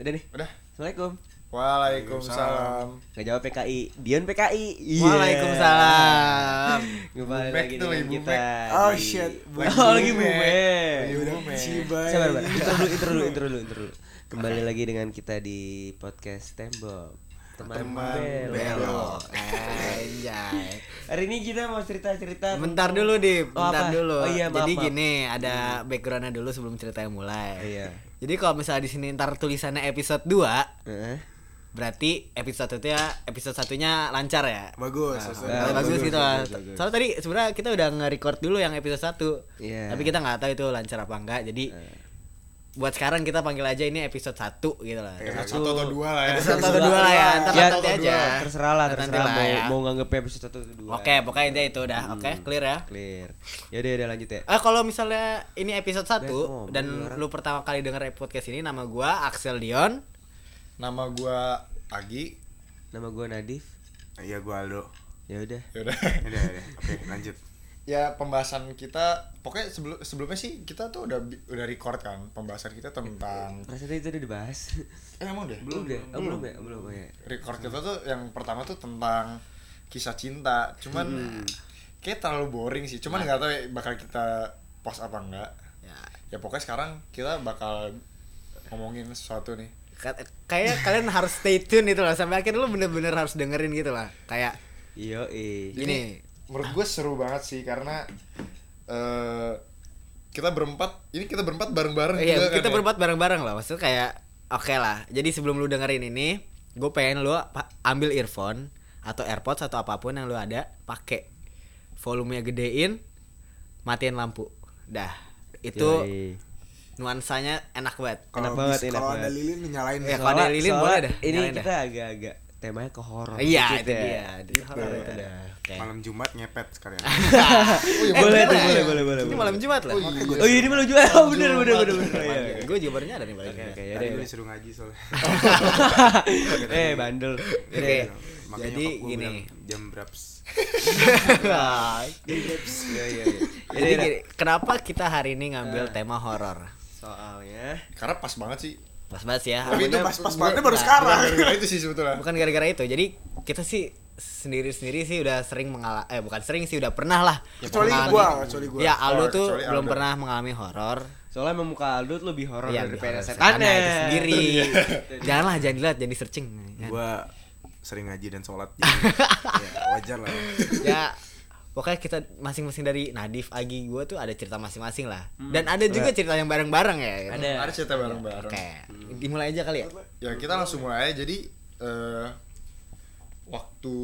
Udah nih. Udah. Assalamualaikum. Waalaikumsalam. Gak jawab PKI. Dion PKI. Iya. Waalaikumsalam. Kembali lagi tuh, dengan kita. Oh di- shit. Oh lagi Bumek. Sabar, sabar. Intro dulu, intro dulu, intro dulu, intro dulu. Kembali lagi dengan kita di podcast Tembok. Teman, Teman belok. belok. Anjay. Hari ini kita mau cerita-cerita. Bentar dulu, Dip. Oh, Bentar apa? dulu. Oh iya, maaf, Jadi maaf. gini, ada backgroundnya dulu sebelum ceritanya mulai. Iya. Jadi kalau misalnya di sini ntar tulisannya episode 2, Heeh. berarti episode satunya episode satunya lancar ya. Bagus. Nah, sesuai. Nah, bagus, bagus, gitu lah. bagus, bagus. Soalnya tadi sebenarnya kita udah nge-record dulu yang episode 1. Iya. Tapi kita nggak tahu itu lancar apa enggak. Jadi buat sekarang kita panggil aja ini episode 1 gitu lah. Iya, Satu atau dua lah ya. Episode satu dua lah ya. Ntar Ya, nanti aja. Terserah lah, terserah lah mau ya. mau nganggep episode satu atau dua. Oke, pokoknya intinya itu udah. Oke, clear ya. Clear. Ya udah, udah lanjut ya. Eh kalau misalnya ini episode 1 ngomong, dan lu pertama kali denger podcast ini nama gua Axel Dion. Nama gua Agi. Nama gue Nadif. Iya gua Aldo. Ya udah. Yaudah. Udah, udah. Oke, lanjut. Ya pembahasan kita pokoknya sebelum sebelumnya sih kita tuh udah udah record kan pembahasan kita tentang Rasanya itu udah dibahas. eh emang deh belum deh. Oh, belum ya? Belum ya. record kita tuh yang pertama tuh tentang kisah cinta cuman Hmm. kayak terlalu boring sih cuman nggak tahu ya bakal kita post apa enggak Ya, ya pokoknya sekarang kita bakal ngomongin sesuatu nih ka- kayak kalian harus stay tune itu lah sampai akhir lu bener-bener harus dengerin gitu lah. Kayak Iyo, eh. gini. Menurut gue seru banget sih karena eh kita berempat ini kita berempat bareng-bareng Iya, juga kan kita ya? berempat bareng-bareng lah. Maksudnya kayak oke lah. Jadi sebelum lu dengerin ini, gue pengen lu ambil earphone atau AirPods atau apa pun yang lu ada, pakai volumenya gedein, matiin lampu. Dah. Itu Yoi. nuansanya enak banget. Enak banget, enak Kalau ada lilin nyalain. Ya, kalau ada lilin boleh dah, Ini nyalain kita agak-agak temanya ke horor. Iya, dikit itu ya. dia. Di horor itu dah. Malam Jumat ngepet sekalian. Oh, iya, boleh tuh, boleh, boleh, boleh. Ini malam Jumat lah. Oh iya, ini malah jual. Oh, bener, bener, bener, bener. Iya, iya. Gue juga baru nyadar nih balik. Oke, oke, ya Tadi udah. gue disuruh ngaji soalnya. Eh, bandel. Oke. Makanya Jadi gini. jam berapa? Iya, iya, iya. Jadi kenapa kita hari ini ngambil tema horor? soalnya karena pas banget sih Pas banget ya. Tapi itu pas-pas gua- banget baru sekarang. gara-gara itu sih sebetulnya Bukan gara-gara itu. Jadi kita sih sendiri-sendiri sih udah sering mengalami eh bukan sering sih udah pernah lah Kecuali mengalami- gua, kecuali gua. ya Aldo tuh kecuali belum Aldo. pernah mengalami horor soalnya emang muka Aldo tuh lebih horor Iya, daripada setannya itu sendiri janganlah jangan dilihat jangan di searching Gua sering ngaji dan sholat. Jadi, ya, wajar lah. ya pokoknya kita masing-masing dari Nadif Agi gua tuh ada cerita masing-masing lah dan ada juga cerita yang bareng-bareng ya Ada. ada cerita bareng-bareng oke dimulai aja kali ya ya kita langsung mulai aja. jadi eh, waktu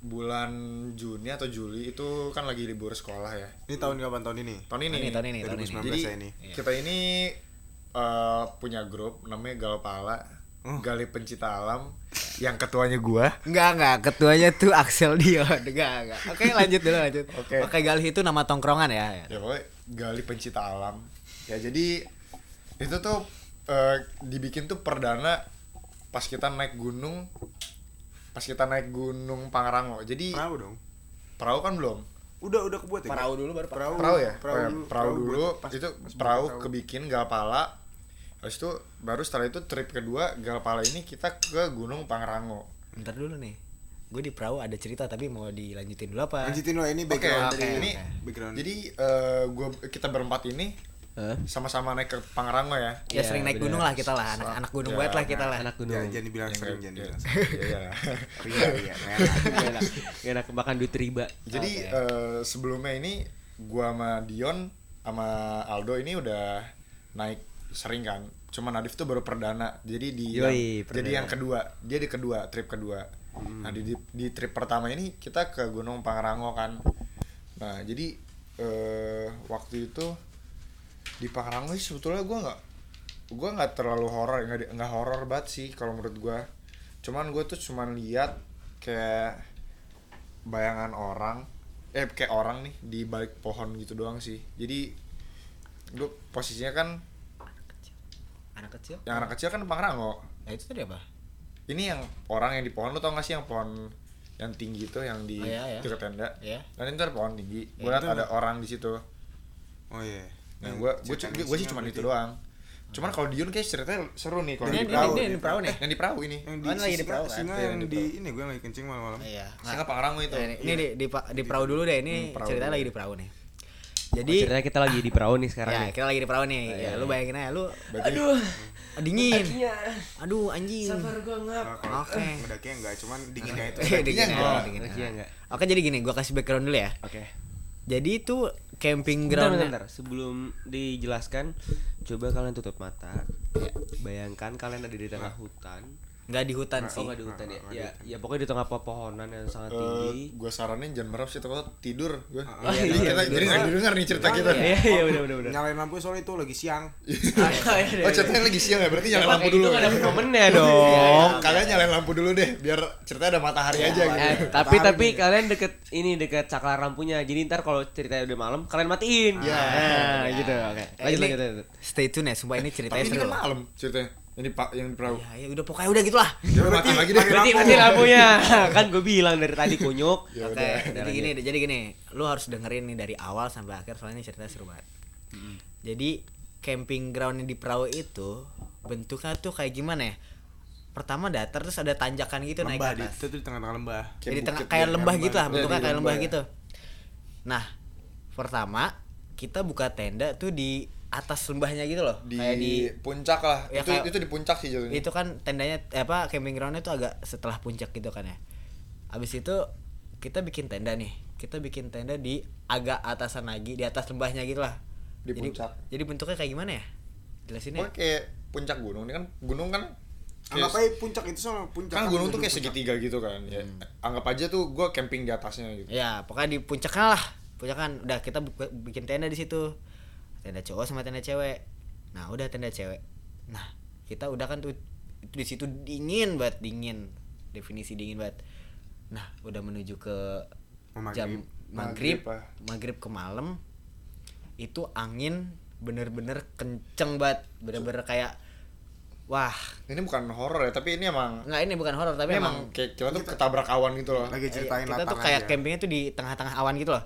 bulan Juni atau Juli itu kan lagi libur sekolah ya Ini tahun kapan tahun ini? tahun ini Ini, tahun ini, tahun ini. 2019 jadi ya ini. kita ini eh, punya grup namanya Galpala. Gali Pencipta Alam yang ketuanya gua Enggak, enggak. Ketuanya tuh Axel Dion. Enggak, enggak. Oke, lanjut dulu, lanjut. Oke. Oke, Galih itu nama tongkrongan ya. ya pokoknya Gali Pencipta Alam ya jadi itu tuh eh, dibikin tuh perdana pas kita naik gunung pas kita naik gunung Pangrango jadi Perahu dong. perahu kan belum Udah udah kebuat ya. Perahu dulu baru Perahu. perahu ya Perahu, Oh ya, dulu, perahu dulu pas- itu pas perahu perahu. kebikin Galpala habis itu baru setelah itu trip kedua Galpala ini kita ke Gunung Pangrango Bentar dulu nih. Gue di perahu ada cerita tapi mau dilanjutin dulu apa? Lanjutin lo ini background oke, dari ini background. jadi eh, gua kita berempat ini sama-sama naik ke Pangrango ya Ya Iya, sering naik bener. gunung lah kita lah, anak-anak gunung Ya, banget lah kita lah. Anak gunung. Jangan, jangan dibilang sering, jangan dibilang sering. Iya, iya. Iya, iya. nggak enak. Makan duit riba. Jadi Oke. eh, sebelumnya ini gua sama Dion sama Aldo ini udah naik sering kan. Cuma Nadif tuh baru perdana. Jadi di Yoi, yang, perdana. jadi yang kedua, dia di kedua, trip kedua. Nah, di, di di trip pertama ini kita ke Gunung Pangrango kan. Nah, jadi eh waktu itu di Pangrango sih sebetulnya gua nggak gua nggak terlalu horor nggak nggak horor banget sih kalau menurut gua cuman gue tuh cuman lihat kayak bayangan orang eh kayak orang nih di balik pohon gitu doang sih jadi gue posisinya kan Anak kecil. yang anak kecil kan Pangrango Nah, itu tadi apa? ini yang orang yang di pohon lu tau gak sih yang pohon yang tinggi itu yang di Oh, iya, iya. dekat tenda Iya. dan itu ada pohon tinggi gue Iya, liat ada orang di situ Oh iya. nah Ini gue gue gue sih cuma berarti. itu doang Cuman kalau Dion kayak ceritanya seru nih kalau Ini- di ini- perahu. ini di perahu nih. Eh, Yang di perahu ini. Yang di Kan lagi di singa- perahu kan? singa Iya, yang di ini gue yang lagi kencing malam-malam. Iya. Singa Pangrango itu. Ini, ini di, di, di perahu dulu deh ini Hmm, ceritanya lagi di perahu nih. Jadi ceritanya kita lagi di perahu nih sekarang ya nih. kita lagi di perahu nih. iya, ya, iya. lu bayangin aja lu Aduh, dingin. kakinya. Aduh anjing. Sabar gua ngap. Kalau Oke. ngedakinya enggak, cuman dinginnya itu. Eh, dingin enggak. ya, Oh, dingin. kakinya enggak. Oke jadi gini, gua kasih background dulu ya. Oke. Jadi itu camping Bentar, ground bentar, bentar. Sebelum dijelaskan, coba kalian tutup mata. Bayangkan kalian ada di tengah hutan. Nggak di hutan Oh, sih. nggak di hutan ya? nggak di Ya, ya pokoknya di tengah pepohonan yang sangat Eh, tinggi. gue saranin jangan merem sih takut tidur gue. iya, jadi iya, kita bener. jadi nggak didengar nih cerita kita. Iya, iya, udah, udah, udah. Nyalain lampu soalnya itu lagi siang. Oh ceritanya lagi siang ya berarti nyalain lampu dulu. Itu ada momennya Oh, dong. kalian nyalain lampu dulu deh biar ceritanya ada matahari aja gitu. Eh, tapi tapi kalian deket ini deket saklar lampunya. Jadi ntar kalau ceritanya udah malam kalian matiin. Iya. Nah, gitu. Oke. Eh, Lanjut ini- lanjut. lanjut. Stay tune ya, sumpah ini Tapi ceritanya ini seru. kan malam ceritanya. Yang di pak yang di perahu. Ya, ya udah pokoknya udah gitulah. Ya mati lagi deh. Berarti mati lampunya. kan gue bilang dari tadi kunyuk. Ya Oke, udah. jadi gini, jadi gini, lu harus dengerin nih dari awal sampai akhir soalnya ini ceritanya seru banget. Jadi camping ground di perahu itu bentuknya tuh kayak gimana ya? Pertama datar terus ada tanjakan gitu naik Lembah ke di atas. itu tuh di tengah-tengah lembah. Kayak Jadi tengah bukit kayak gitu, lembah lembah gitu lah, gitu. bentuknya Iya, kayak lembah lembah. gitu. Nah, pertama kita buka tenda tuh di atas lembahnya gitu loh. Di, kayak di puncak lah. Ya, itu kayak- itu di puncak sih jatuhnya. itu kan tendanya eh, apa camping groundnya tuh agak setelah puncak gitu kan ya abis itu kita bikin tenda nih kita bikin tenda di agak atasan lagi di atas lembahnya gitu lah Di jadi, puncak. jadi bentuknya kayak gimana ya jelasin ya kayak puncak gunung. Ini kan gunung kan Anggap aja puncak itu sama puncak. kan gunung tuh kayak puncak. segitiga gitu kan. Ya, anggap aja tuh gue camping di atasnya gitu. ya pokoknya di puncaknya lah puncak kan udah kita bikin tenda di situ tenda cowok sama tenda cewek nah udah tenda cewek nah kita udah kan tuh di situ dingin banget dingin definisi dingin banget nah udah menuju ke Mau jam maghrib. maghrib Maghrib, ah. maghrib ke malam itu angin bener-bener kenceng banget bener-bener kayak wah Ini bukan horor ya, tapi ini emang nggak ini bukan horor tapi ini emang emang kayak kita tuh ketabrak awan gitu loh. Lagi ceritain kita tuh kayak aja. campingnya tuh di tengah-tengah awan gitu loh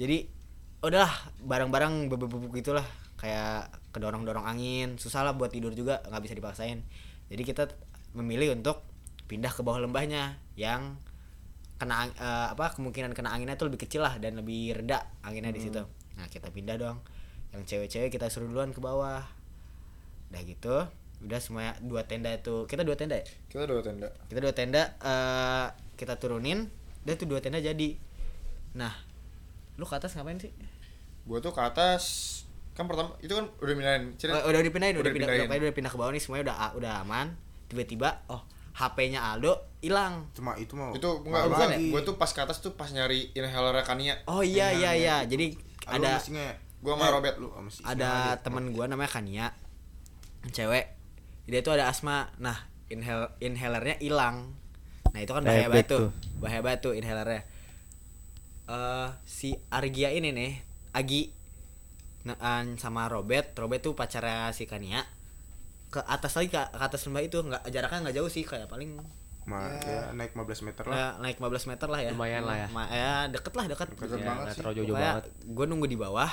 jadi udahlah barang-barang bebek-bebek gitulah. Kayak kedorong-dorong angin susah lah buat tidur juga nggak bisa dipaksain. Jadi kita memilih untuk pindah ke bawah lembahnya yang kena eh, apa kemungkinan kena anginnya tuh lebih kecil lah dan lebih reda anginnya di situ. Nah kita pindah dong. Yang cewek-cewek kita suruh duluan ke bawah. Udah gitu udah semuanya dua tenda itu. Kita dua tenda ya? Kita dua tenda. kita dua tenda eh kita turunin dan tuh dua tenda jadi. Nah lu ke atas ngapain sih Gue tuh ke atas kan pertama itu kan udah pindahin. Cerita- udah dipindahin udah, Udah pindah pokoknya udah pindah ke bawah nih semuanya udah udah aman. Tiba-tiba oh HP-nya Aldo hilang. Cuma itu mau. itu enggak bukan ya? gue tuh pas ke atas tuh pas nyari inhaler Kania. Oh iya iya iya. Jadi Ada ada ya? Gua sama Eh, Robert. lu sama si- ada teman gua namanya Kania. Cewek. Dia tuh ada asma. Nah inhale inhalernya hilang. Nah itu kan bahaya Repot banget tuh. tuh. bahaya banget tuh inhalernya. Eh si Argia ini nih Agi. Nah, an- sama Robert. Robert tuh pacarnya si Kania. Ke atas lagi ke, ke atas lembah itu. Nggak jaraknya nggak jauh sih kayak paling Ma- ya, naik 15 meter lah. eh, naik 15 meter lah ya. Lumayan lah ya. Ma- ya deket lah deket. Deket Ya, banget sih. terlalu jauh banget. gue nunggu di bawah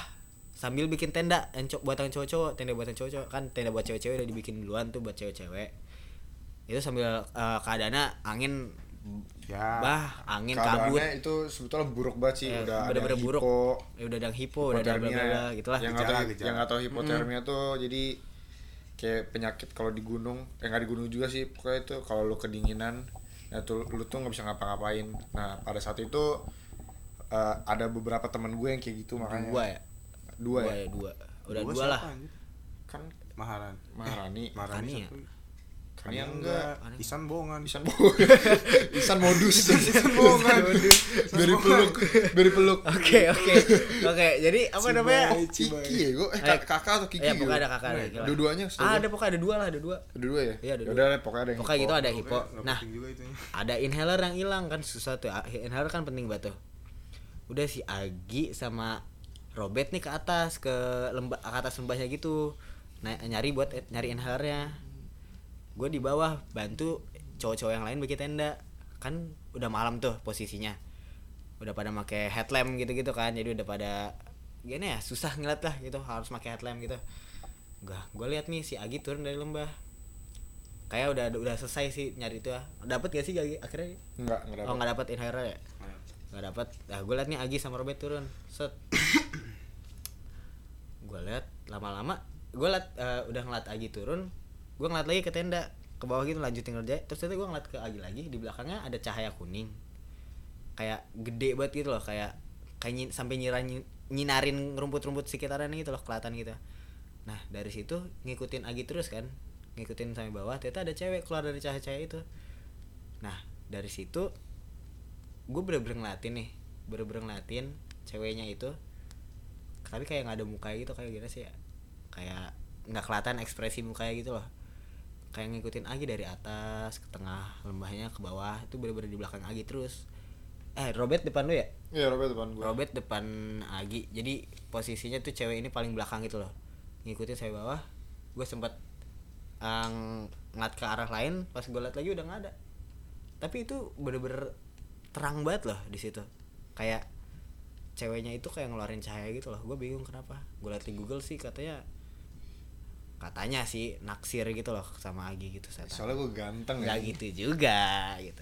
sambil bikin tenda yang co- buatan cowok-cowok tenda buatan cowok-cowok. Kan tenda buat cewek-cewek udah dibikin duluan tuh buat cewek-cewek. Itu sambil eh, keadaannya angin Ya. bah angin kabut itu sebetulnya buruk banget sih Ya, udah ada buruk. hipo, ya udah ada hipo udah ada bla bla gitulah yang Gejala, gejala. yang tahu hipotermia tuh jadi kayak penyakit kalau di gunung eh nggak di gunung juga sih pokoknya itu kalau lu kedinginan ya tuh lu tuh nggak bisa ngapa-ngapain nah pada saat itu eh, ada beberapa teman gue yang kayak gitu makanya dua ya dua, ya dua udah dua siapa, lah kan Maharan. Maharani Maharani Kania. satu. Kania enggak. enggak. Isan bohongan. Isan bohong Isan modus. Isan bohongan. Beri peluk. Beri peluk. Oke oke. Oke jadi apa namanya? Kiki ya gue eh Eh, kak- kakak atau Kiki ya gitu? pokoknya ada kakak ada gila. dua-duanya ah ada pokoknya ada dua lah ada dua. Ada dua ya? Iya, ada Yaudah deh, pokoknya ada yang pokoknya gitu ada hipo. Nah itunya. ada inhaler yang hilang kan susah tuh. Ah, inhaler kan penting banget tuh. Udah si Agi sama Robert nih ke atas ke lembah ke atas lembahnya gitu. Nah, nyari buat nyari inhalernya gue di bawah bantu cowok-cowok yang lain bikin tenda. Kan udah malam tuh posisinya. Udah pada pakai headlamp gitu-gitu kan jadi udah pada gini ya susah ngeliat lah gitu harus pakai headlamp gitu. Gua gua lihat nih si Agi turun dari lembah. Kayak udah udah selesai sih nyari itu ya. Dapat gak sih Agi akhirnya? Enggak, enggak oh dapat. nggak dapat inhera ya? Nggak dapat nah gue liat nih Agi sama Robert turun. Set. Gue liat lama-lama gue liat eh, udah ngeliat Agi turun gue ngeliat lagi ke tenda ke bawah gitu lanjutin kerja. Terus ternyata gue ngeliat ke Agi lagi di belakangnya ada cahaya kuning. Kayak gede banget gitu loh kayak kayak nyin- sampai nyira nyinarin rumput-rumput sekitaran gitu loh kelihatan gitu. Nah dari situ ngikutin Agi terus kan ngikutin sampai bawah ternyata ada cewek keluar dari cahaya-cahaya itu. Nah dari situ gue bener-bener ngeliatin nih bener-bener ngeliatin ceweknya itu tapi kayak nggak ada muka gitu kayak gimana sih ya? Kayak nggak kelihatan ekspresi mukanya gitu loh kayak ngikutin Agi dari atas ke tengah lembahnya ke bawah itu bener-bener di belakang Agi terus. Eh Robert depan lu ya? Iya, Robert depan gua. Robert depan Agi. Jadi posisinya tuh cewek ini paling belakang gitu loh. Ngikutin saya bawah gue sempat ang ngeliat ke arah lain pas gue liat lagi udah nggak ada. Tapi itu bener-bener terang banget loh di situ. Kayak ceweknya itu kayak ngeluarin cahaya gitu loh. Gue bingung kenapa. Gue liat di Google sih katanya katanya sih naksir gitu loh sama Agi gitu saya Soalnya gua ganteng ya. nggak gitu juga gitu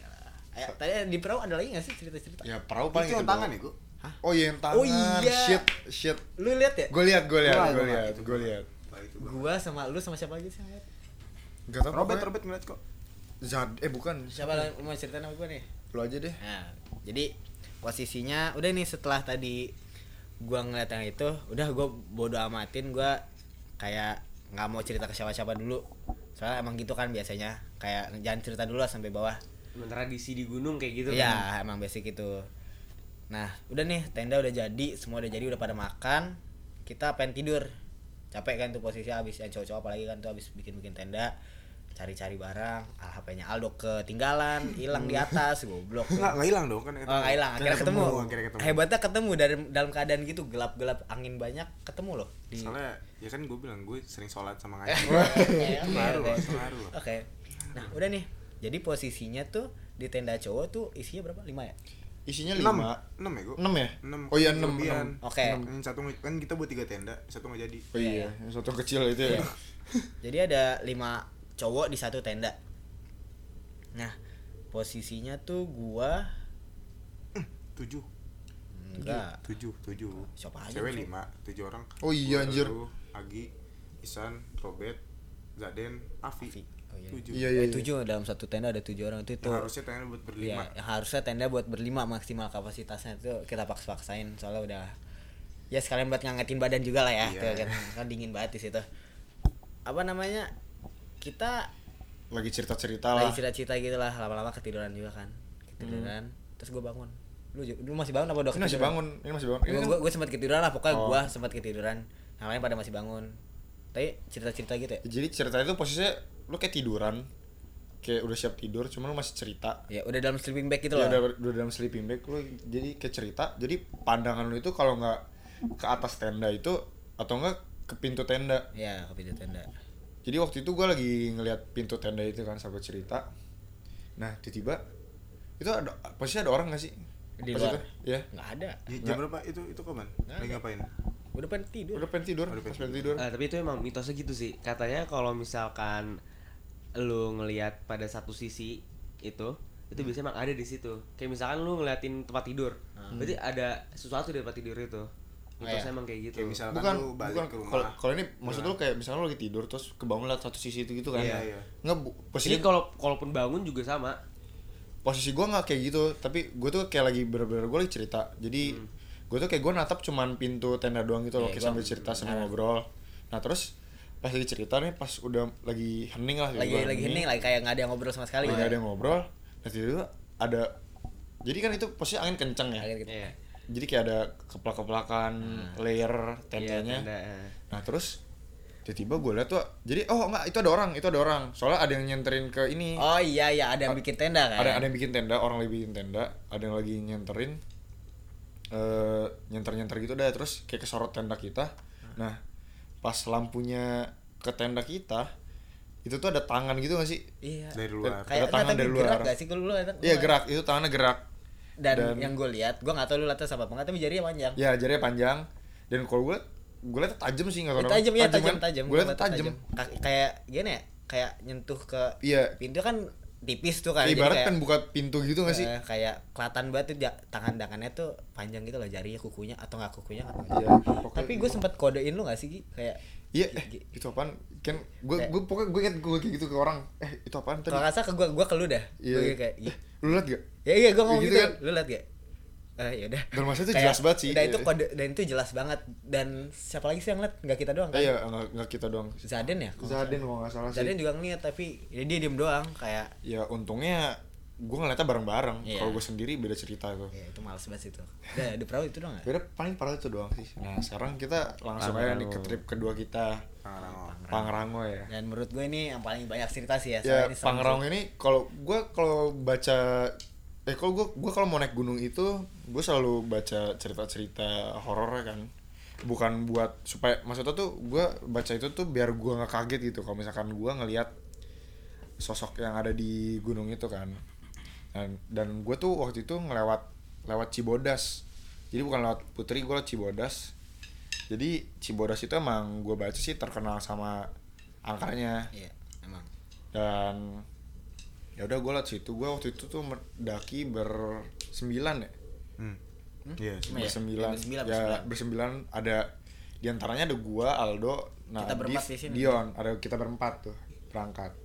Ayo, tadi di perahu ada lagi gak sih cerita-cerita Ya, perahu paling Itu itu yang tangan ya, Gu? Oh iya yang tangan. Oh iya. Shit, shit. lu lihat ya Gue lihat, gue lihat, Gua- gue gua lihat, gue gua. lihat. Gua. gua sama lu sama siapa lagi sih? Gak tau Robert, Robert ngeliat kok. Zad, eh bukan. siapa lu mau ceritain sama gua nih Lu aja deh. nah jadi posisinya udah nih setelah tadi gua ngeliat yang itu udah gua bodo amatin gua kayak nggak mau cerita ke siapa-siapa dulu soalnya emang gitu kan biasanya kayak jangan cerita dulu lah sampai bawah tradisi di gunung kayak gitu kan. Iya, emang basic itu. Nah, udah nih, tenda udah jadi, semua udah jadi, udah pada makan. Kita pengen tidur. Capek kan tuh posisi habis yang cowok-cowok apalagi kan tuh habis bikin-bikin tenda, cari-cari barang, ah, HP-nya Aldo ketinggalan, hilang di atas, goblok. Enggak, enggak hilang dong kan. Oh, nggak hilang, akhirnya ketemu. Akhirnya ketemu. Hebatnya ketemu dari dalam keadaan gitu, gelap-gelap, angin banyak, ketemu loh di Soalnya ya kan gue bilang gue sering sholat sama ngaji. Oke, Pengaruh, oke. pengaruh. Oke. Nah, udah nih. Jadi posisinya tuh di tenda cowok tuh isinya berapa? 5 ya? Isinya lima. enam ya gue. Enam ya? Enam. Oh iya enam. Oke. Yang satu kan kita buat tiga tenda, satu nggak jadi. Oh iya, yang satu kecil itu ya. Iya. Jadi ada lima cowok di satu tenda. Nah, posisinya tuh gua Tujuh. enggak. Tujuh, tujuh. Siapa aja, Cewek lima, tujuh orang. Oh iya, Gua, anjir. lu, Agi, Isan, Robert, Zaden, Afi. Afi. Oh, iya. Tujuh. Iya, iya. Eh, tujuh dalam satu tenda ada tujuh orang itu tuh. harusnya tenda buat Iya, berlima. yang harusnya tenda buat berlima maksimal kapasitasnya itu kita paksa-paksain soalnya udah ya sekalian buat ngangetin badan juga lah ya Iya. tuh kan, kan dingin banget di situ apa namanya kita Lagi cerita-cerita lah. lagi cita-cita gitu lah lama-lama ketiduran juga kan ketiduran terus gue bangun lu, lu masih bangun apa udah Ini masih bangun, ini masih bangun. Ini gue gue sempat ketiduran lah pokoknya Oh. gue sempat ketiduran yang lain pada masih bangun tapi cerita-cerita gitu ya Jadi cerita itu posisinya lu kayak tiduran. Kayak udah siap tidur, cuma lu masih cerita. ya udah dalam sleeping bag gitu Ya loh udah, udah dalam sleeping bag lu jadi kayak cerita. Jadi pandangan lu itu kalau nggak ke atas tenda itu atau enggak ke pintu tenda. ya ke pintu tenda Jadi waktu itu gua lagi ngeliat pintu tenda itu kan sambil cerita. Nah tiba-tiba itu ada posisinya ada orang nggak sih? Di luar? itu? Iya. nggak ada J- Jam berapa itu itu kapan? Lagi ngapain? udah pengen tidur Udah pengen tidur, Udah pas pengen pengen tidur. Ah, tapi itu emang mitosnya gitu sih. Katanya kalau misalkan lu ngelihat pada satu sisi itu itu biasanya emang ada di situ. Kayak misalkan lu ngeliatin tempat tidur. Berarti ada sesuatu di tempat tidur itu. Mitosnya iya. emang kayak gitu. Kayak misalkan bukan lu balik bukan ke rumah. kalau kalau ini maksud lu kayak misalnya lu lagi tidur terus kebangun lihat satu sisi itu gitu kan Iya, iya. nggak posisi kalau kalaupun bangun juga sama. posisi gua nggak kayak gitu tapi gue tuh kayak lagi bener-bener gue lagi cerita jadi gue tuh kayak gue natap cuman pintu tenda doang gitu loh kayak gua- sambil cerita sambil ngobrol nah terus pas lagi cerita nih pas udah lagi hening lah lagi lagi hening lagi kayak nggak ada yang ngobrol sama sekali lagi gitu. ada yang ngobrol nah tiba-tiba ada jadi kan itu posisi angin kenceng ya Kayak gitu. Iya. Jadi kayak ada keplak-keplakan layer tendanya. Iya, tenda, eh. Nah terus tiba-tiba gue liat tuh jadi oh enggak itu ada orang itu ada orang. Soalnya ada yang nyenterin ke ini. Oh iya iya ada yang bikin tenda kan? ada ada yang bikin tenda orang lagi bikin tenda. Ada yang lagi nyenterin eh nyenter nyenter gitu dah. Terus kayak kesorot tenda kita. Nah pas lampunya ke tenda kita itu tuh ada tangan gitu gak sih? Iya. Dari luar. kayak Ada tangan dari luar. gerak gak sih? Kalau lu liat- iya gerak. Itu tangannya gerak dan, Dan- yang gue lihat gue nggak tahu lu sama apa nggak tapi jarinya panjang ya jarinya panjang dan kalau gue gue liat tajam sih nggak tahu kenapa. tajam ya tajam tajam gue Gua tajam Ka- kayak gini ya kayak nyentuh ke Iya. pintu kan tipis tuh kan ibarat kayak, kan buka pintu gitu gak sih eh, kayak kelihatan banget tuh tangan tangannya tuh panjang gitu loh jarinya kukunya atau nggak kukunya tahu. Iya, tapi gue sempet kodein lu gak sih Gi? kayak iya eh, itu apaan? Kan gue Kayak- gue pokoknya gue inget gue kayak gitu ke orang eh itu apaan tadi? Kalau salah ke gue gue ke lu dah. Iya. Gua kayak "Gi, lu liat gak ya iya gue ngomong Gitu gitu, kan? lu liat gak eh yaudah Dan maksudnya itu Kayak, jelas banget sih. udah itu Iya. kode dan itu jelas banget. Dan siapa lagi sih yang liat nggak kita doang kan? Eh, iya nggak nggak kita doang. Zaden ya? Zaden salah. kalau nggak salah sih. Zaden juga ngeliat tapi ya dia diem doang kayak ya untungnya gue ngeliatnya bareng-bareng Iya. kalau gue sendiri beda cerita itu ya itu males banget itu udah di perahu itu doang Beda paling parah itu doang sih. Nah sekarang kita langsung aja nih ke trip kedua kita Pangrango. Pangrango ya. dan menurut gue ini yang paling banyak cerita sih ya Ya soalnya ini Pangrango sih. ini kalau gue kalau baca eh kalau gue gue kalau mau naik gunung itu gue selalu baca cerita-cerita horor kan bukan buat supaya maksudnya tuh gue baca itu tuh biar gue nggak kaget gitu kalau misalkan gue ngelihat sosok yang ada di gunung itu kan dan dan gue tuh waktu itu ngelewat lewat Cibodas. Jadi bukan lewat Putri gue lewat Cibodas. Jadi Cibodas itu emang gue baca sih terkenal sama angkanya. Iya emang. Dan ya udah gue lewat situ. Gue waktu itu tuh mendaki bersembilan ya. Hmm. Iya. Iya, bersembilan. Iya, bersembilan, ya bersembilan. bersembilan ada di antaranya ada gua Aldo Kita berempat di sini. Dion ada kita berempat tuh berangkat.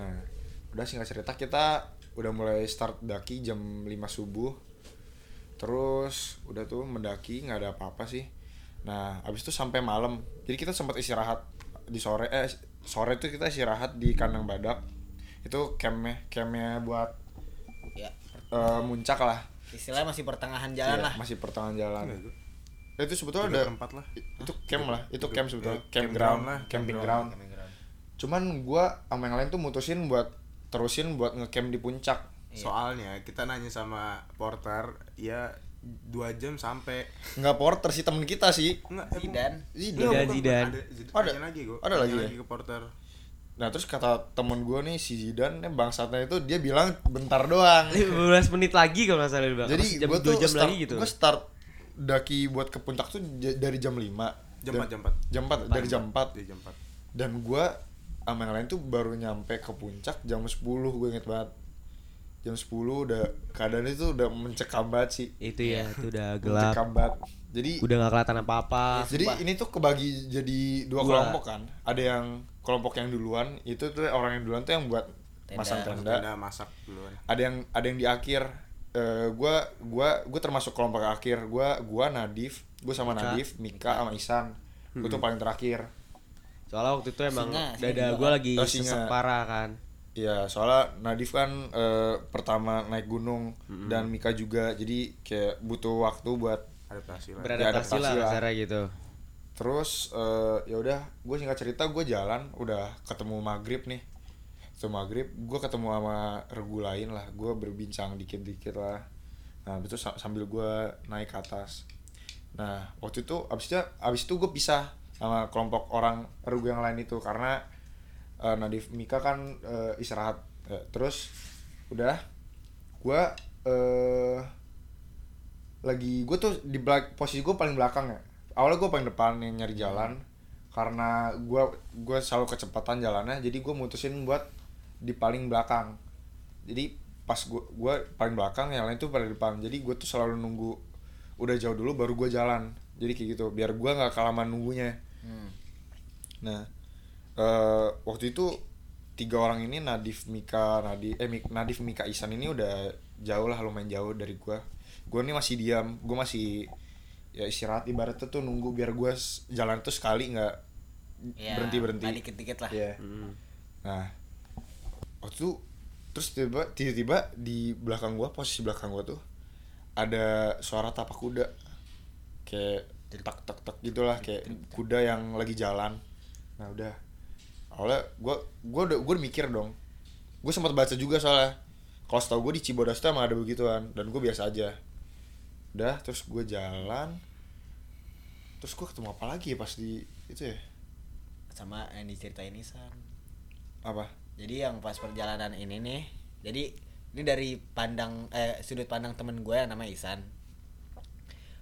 Nah udah singkat cerita kita udah mulai start daki jam 5 subuh. Terus udah tuh mendaki nggak ada apa-apa sih. Nah abis itu sampai malam. Jadi kita sempat istirahat di sore eh sore tuh kita istirahat di kandang badak. Itu campnya campnya buat ya. eh, muncak lah. Istilahnya masih pertengahan jalan Iya, lah. masih pertengahan jalan. Itu. Eh, itu sebetulnya ada perempat lah. itu camp lah. Itu camp sebetulnya. ya, campground. campground lah, camping ground. Cuman gua sama yang lain tuh mutusin buat terusin buat ngecamp di puncak Iya. Soalnya kita nanya sama porter, ya dua jam sampai. nggak porter sih temen kita sih Enggak, Zidan. Zidan. Enggak, bukan, Zidan. Ada, Ada. ada lagi gua. Ada lagi ya? lagi ke porter. nah terus kata temen gua nih si Zidan nih bangsatnya itu dia bilang bentar doang 15 menit lagi kalau nggak salah dia bilang. jadi jam 2 tuh jam start, lagi gitu. gua start daki buat ke puncak tuh dari jam 5 Jam 4, jam 4. jam 4 dari jam 4 Di jam 4. dan gua sama yang lain tuh baru nyampe ke puncak jam 10 gue inget banget jam 10 udah keadaan itu udah mencekam banget sih Itu ya, itu udah gelap. mencekam banget jadi Udah nggak kelihatan apa-apa. jadi ini tuh kebagi jadi dua Dua. kelompok kan ada yang kelompok yang duluan itu tuh orang yang duluan tuh yang buat Tenda. masang tenda Udah masak duluan. ada yang ada yang di akhir eh gua gua gua termasuk kelompok akhir gua gua Nadif gua sama Mika. Nadif Mika sama Isan gua tuh paling terakhir Soalnya waktu itu emang Singa, dada gue kan. lagi Oh, sesek parah kan. Iya, soalnya Nadif kan eh, pertama naik gunung dan Mika juga, jadi kayak butuh waktu buat Adaptasi lah. Beradaptasi adaptasi lah lah. gitu. terus eh, ya udah, gue singkat cerita gue jalan, udah ketemu maghrib nih, ketemu maghrib, gue ketemu sama regu lain lah, gue berbincang dikit-dikit lah, nah itu sa- sambil gue naik ke atas, nah waktu itu abisnya abis itu gue pisah sama kelompok orang regu yang lain itu. Karena eh, Nadif Mika kan eh, istirahat, Eh, terus udah gue eh lagi gue tuh di belak posisi gue paling belakang ya. Awalnya gue paling depan yang nyari jalan. Karena gue gue selalu kecepatan jalannya jadi gue mutusin buat di paling belakang. Jadi pas gue gue paling belakang yang lain tuh pada depan. Jadi gue tuh selalu nunggu udah jauh dulu baru gue jalan. Jadi kayak gitu. Biar gue nggak kelamaan nunggunya Hmm. Nah, eh waktu itu tiga orang ini Nadif Mika Nadif eh Mik- Nadif Mika Isan ini udah jauh lah lumayan jauh dari gua. Gua nih masih diam, gua masih ya istirahat ibaratnya tuh nunggu biar gua s- jalan tuh sekali nggak Ya, berhenti berhenti. nggak dikit-dikit lah. Iya. Hmm. Nah, waktu itu terus tiba tiba-tiba di belakang gua posisi belakang gua tuh ada suara tapak kuda kayak tak tak tak gitulah kayak kuda yang lagi jalan. Nah udah. Awalnya gua gua udah gua udah mikir dong. Gue sempat baca juga soalnya. Kalau setahu gue di Cibodas tuh emang ada begituan dan gue biasa aja. Udah terus gue jalan. Terus gue ketemu apa lagi ya pas di itu ya? Sama yang diceritain Isan. apa? Jadi yang pas perjalanan ini nih, jadi ini dari pandang eh sudut pandang temen gue yang namanya Isan.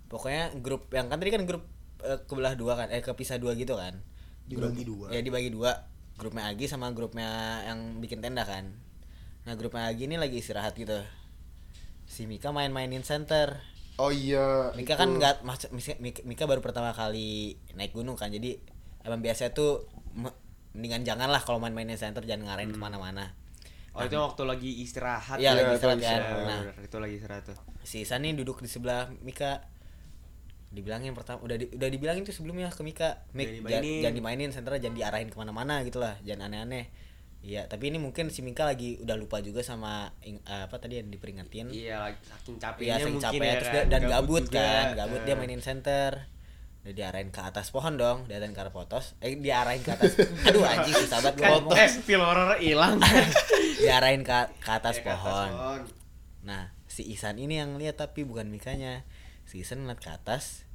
Pokoknya grup yang kan tadi kan grup eh, kebelah dua kan eh kepisah dua gitu kan Dibagi dua. ya dibagi dua grupnya Agi sama grupnya yang bikin tenda kan nah grupnya Agi ini lagi istirahat gitu si Mika main-mainin center oh iya Mika itu. kan nggak Mika, Mika- baru pertama kali naik gunung kan jadi emang biasa tuh me- mendingan jangan lah kalau main-mainin center jangan ngarahin ke mana-mana Oh itu waktu lagi istirahat. Iya, ya? lagi itu istirahat lagi kan. Ya, Nah, itu lagi istirahat tuh. si Isan nih duduk di sebelah Mika dibilangin pertama udah di, udah dibilangin tuh sebelumnya ke Mika Mik Jangan dimainin." jangan dimainin senternya jangan diarahin ke mana-mana gitu lah jangan aneh-aneh iya tapi ini mungkin si Mika lagi udah lupa juga sama ing- eh, apa tadi yang diperingatin Iya, saking Iya, capeknya saking mungkin capek ya terus kan. dia, dan gabut, juga. kan gabut dia Eh. mainin center udah diarahin ke atas pohon dong diarahin ke arah potos eh diarahin ke atas aduh anjing susah banget Kan, ngomong eh, feel horror hilang. diarahin ke, ke atas Eh, ke atas pohon pohon. Nah, si Isan ini yang lihat tapi bukan Mikanya. Si Isan ngeliat ke atas.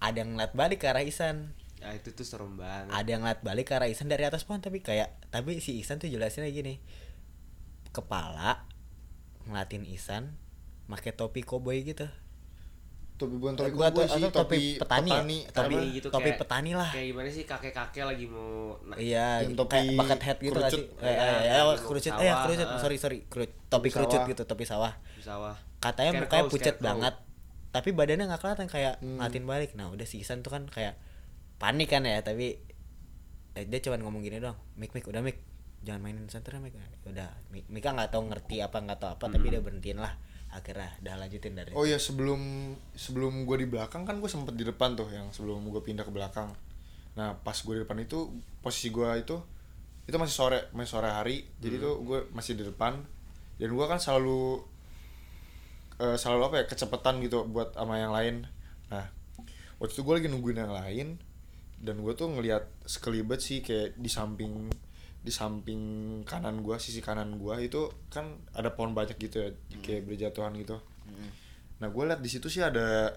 Ada yang ngeliat balik ke arah Isan. Ya itu tuh serem banget. Ada yang ngeliat balik ke arah Isan dari atas pohon tapi kayak tapi si Isan tuh jelasin lagi nih. Kepala ngelatin Isan pakai topi koboi gitu. topi bukan topi Gua koboi tuh- sih atau topi petani, ya? Tapi topi, gitu topi kayak- petani lah. Kayak gimana sih kakek-kakek lagi mau Iya, gitu, topi kayak bucket hat gitu kerucut. sih? Eh, Iya, eh, eh, yang kerucut, sawah, eh kerucut, ah. sorry sorry, kerucut, topi Topi kerucut sawah. gitu, topi sawah. di sawah. katanya mukanya pucet banget tapi badannya nggak kelihatan kayak Hmm. ngatin balik. Nah udah si Isan tuh kan kayak panik kan ya tapi eh, dia cuma ngomong gini doang mik mik udah mik jangan mainin center mik. Udah Mik- Mika nggak tahu ngerti apa nggak tahu apa tapi dia berhentiin lah. Akhirnya udah lanjutin dari Oh iya sebelum sebelum gue di belakang kan gue sempet di depan tuh yang sebelum gue pindah ke belakang. Nah pas gue di depan itu posisi gue itu itu masih sore masih sore hari. Jadi tuh gue masih di depan. Dan gue kan selalu eh, selalu apa ya kecepatan gitu buat sama yang lain. Nah waktu itu gue lagi nungguin yang lain dan gue tuh ngelihat sekelibet sih kayak di samping di samping kanan gua sisi kanan gua itu kan ada pohon banyak gitu ya kayak berjatuhan gitu. Nah gue liat di situ sih ada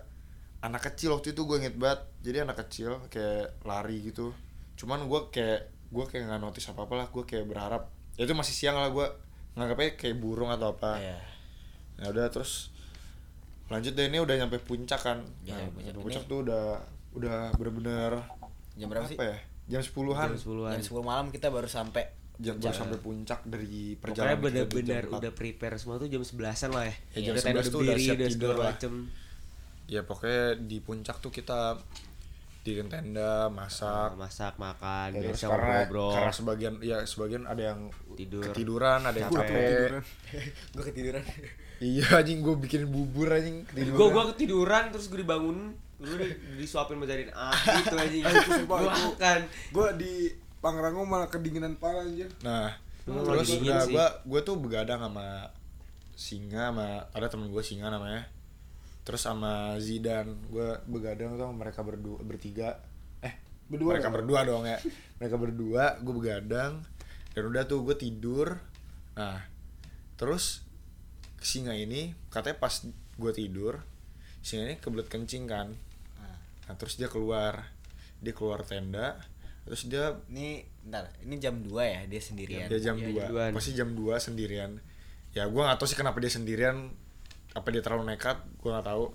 anak kecil waktu itu gue inget banget. Jadi anak kecil kayak lari gitu. Cuman gue kayak gue kayak nggak notice apa apa lah gue kayak berharap. Ya itu masih siang lah gue nganggapnya kayak burung atau apa. Iya. Ya udah terus lanjut deh ini udah nyampe puncak kan Ya, nah, puncak. puncak tuh udah udah bener-bener jam berapa sih apa ya jam sepuluhan Jam 10-an. jam 10 malam kita baru sampai jam baru sampai puncak dari Pokoknya perjalanan kita di bener-bener udah prepare semua tuh jam 11-an lah ya. Ya, jam Udah tenda 11 tuh udah siap udah tidur lah. macem. ya pokoknya di puncak tuh kita di tenda masak. Masak makan Ya, biasa karena ngobrol karena sebagian ya sebagian ada yang Tidur. ketiduran ada yang Capek. gue ketiduran. Iya anjing gue bikin bubur anjing ketiduran. Gue gua ketiduran terus gue dibangun gue disuapin bajarin api itu anjing. Ah, itu Gua itu. makan. Gue di Pangrango malah kedinginan parah anjir. nah terus udah gue gue tuh begadang sama singa sama ada temen gue singa namanya terus sama Zidan gue begadang tuh sama mereka berdua bertiga. Eh Berdua mereka ya? berdua dong ya. Mereka berdua gue begadang dan udah tuh gue tidur. Nah terus singa ini katanya pas gue tidur singa ini kebelet kencing kan. Nah terus dia keluar. Dia keluar tenda terus dia ini bentar ini jam 2 ya dia sendirian. Dia jam Iya, 2 jam 2-an. pasti jam 2 sendirian. Ya gue gak tahu sih kenapa dia sendirian apa dia terlalu nekat gue gak tahu.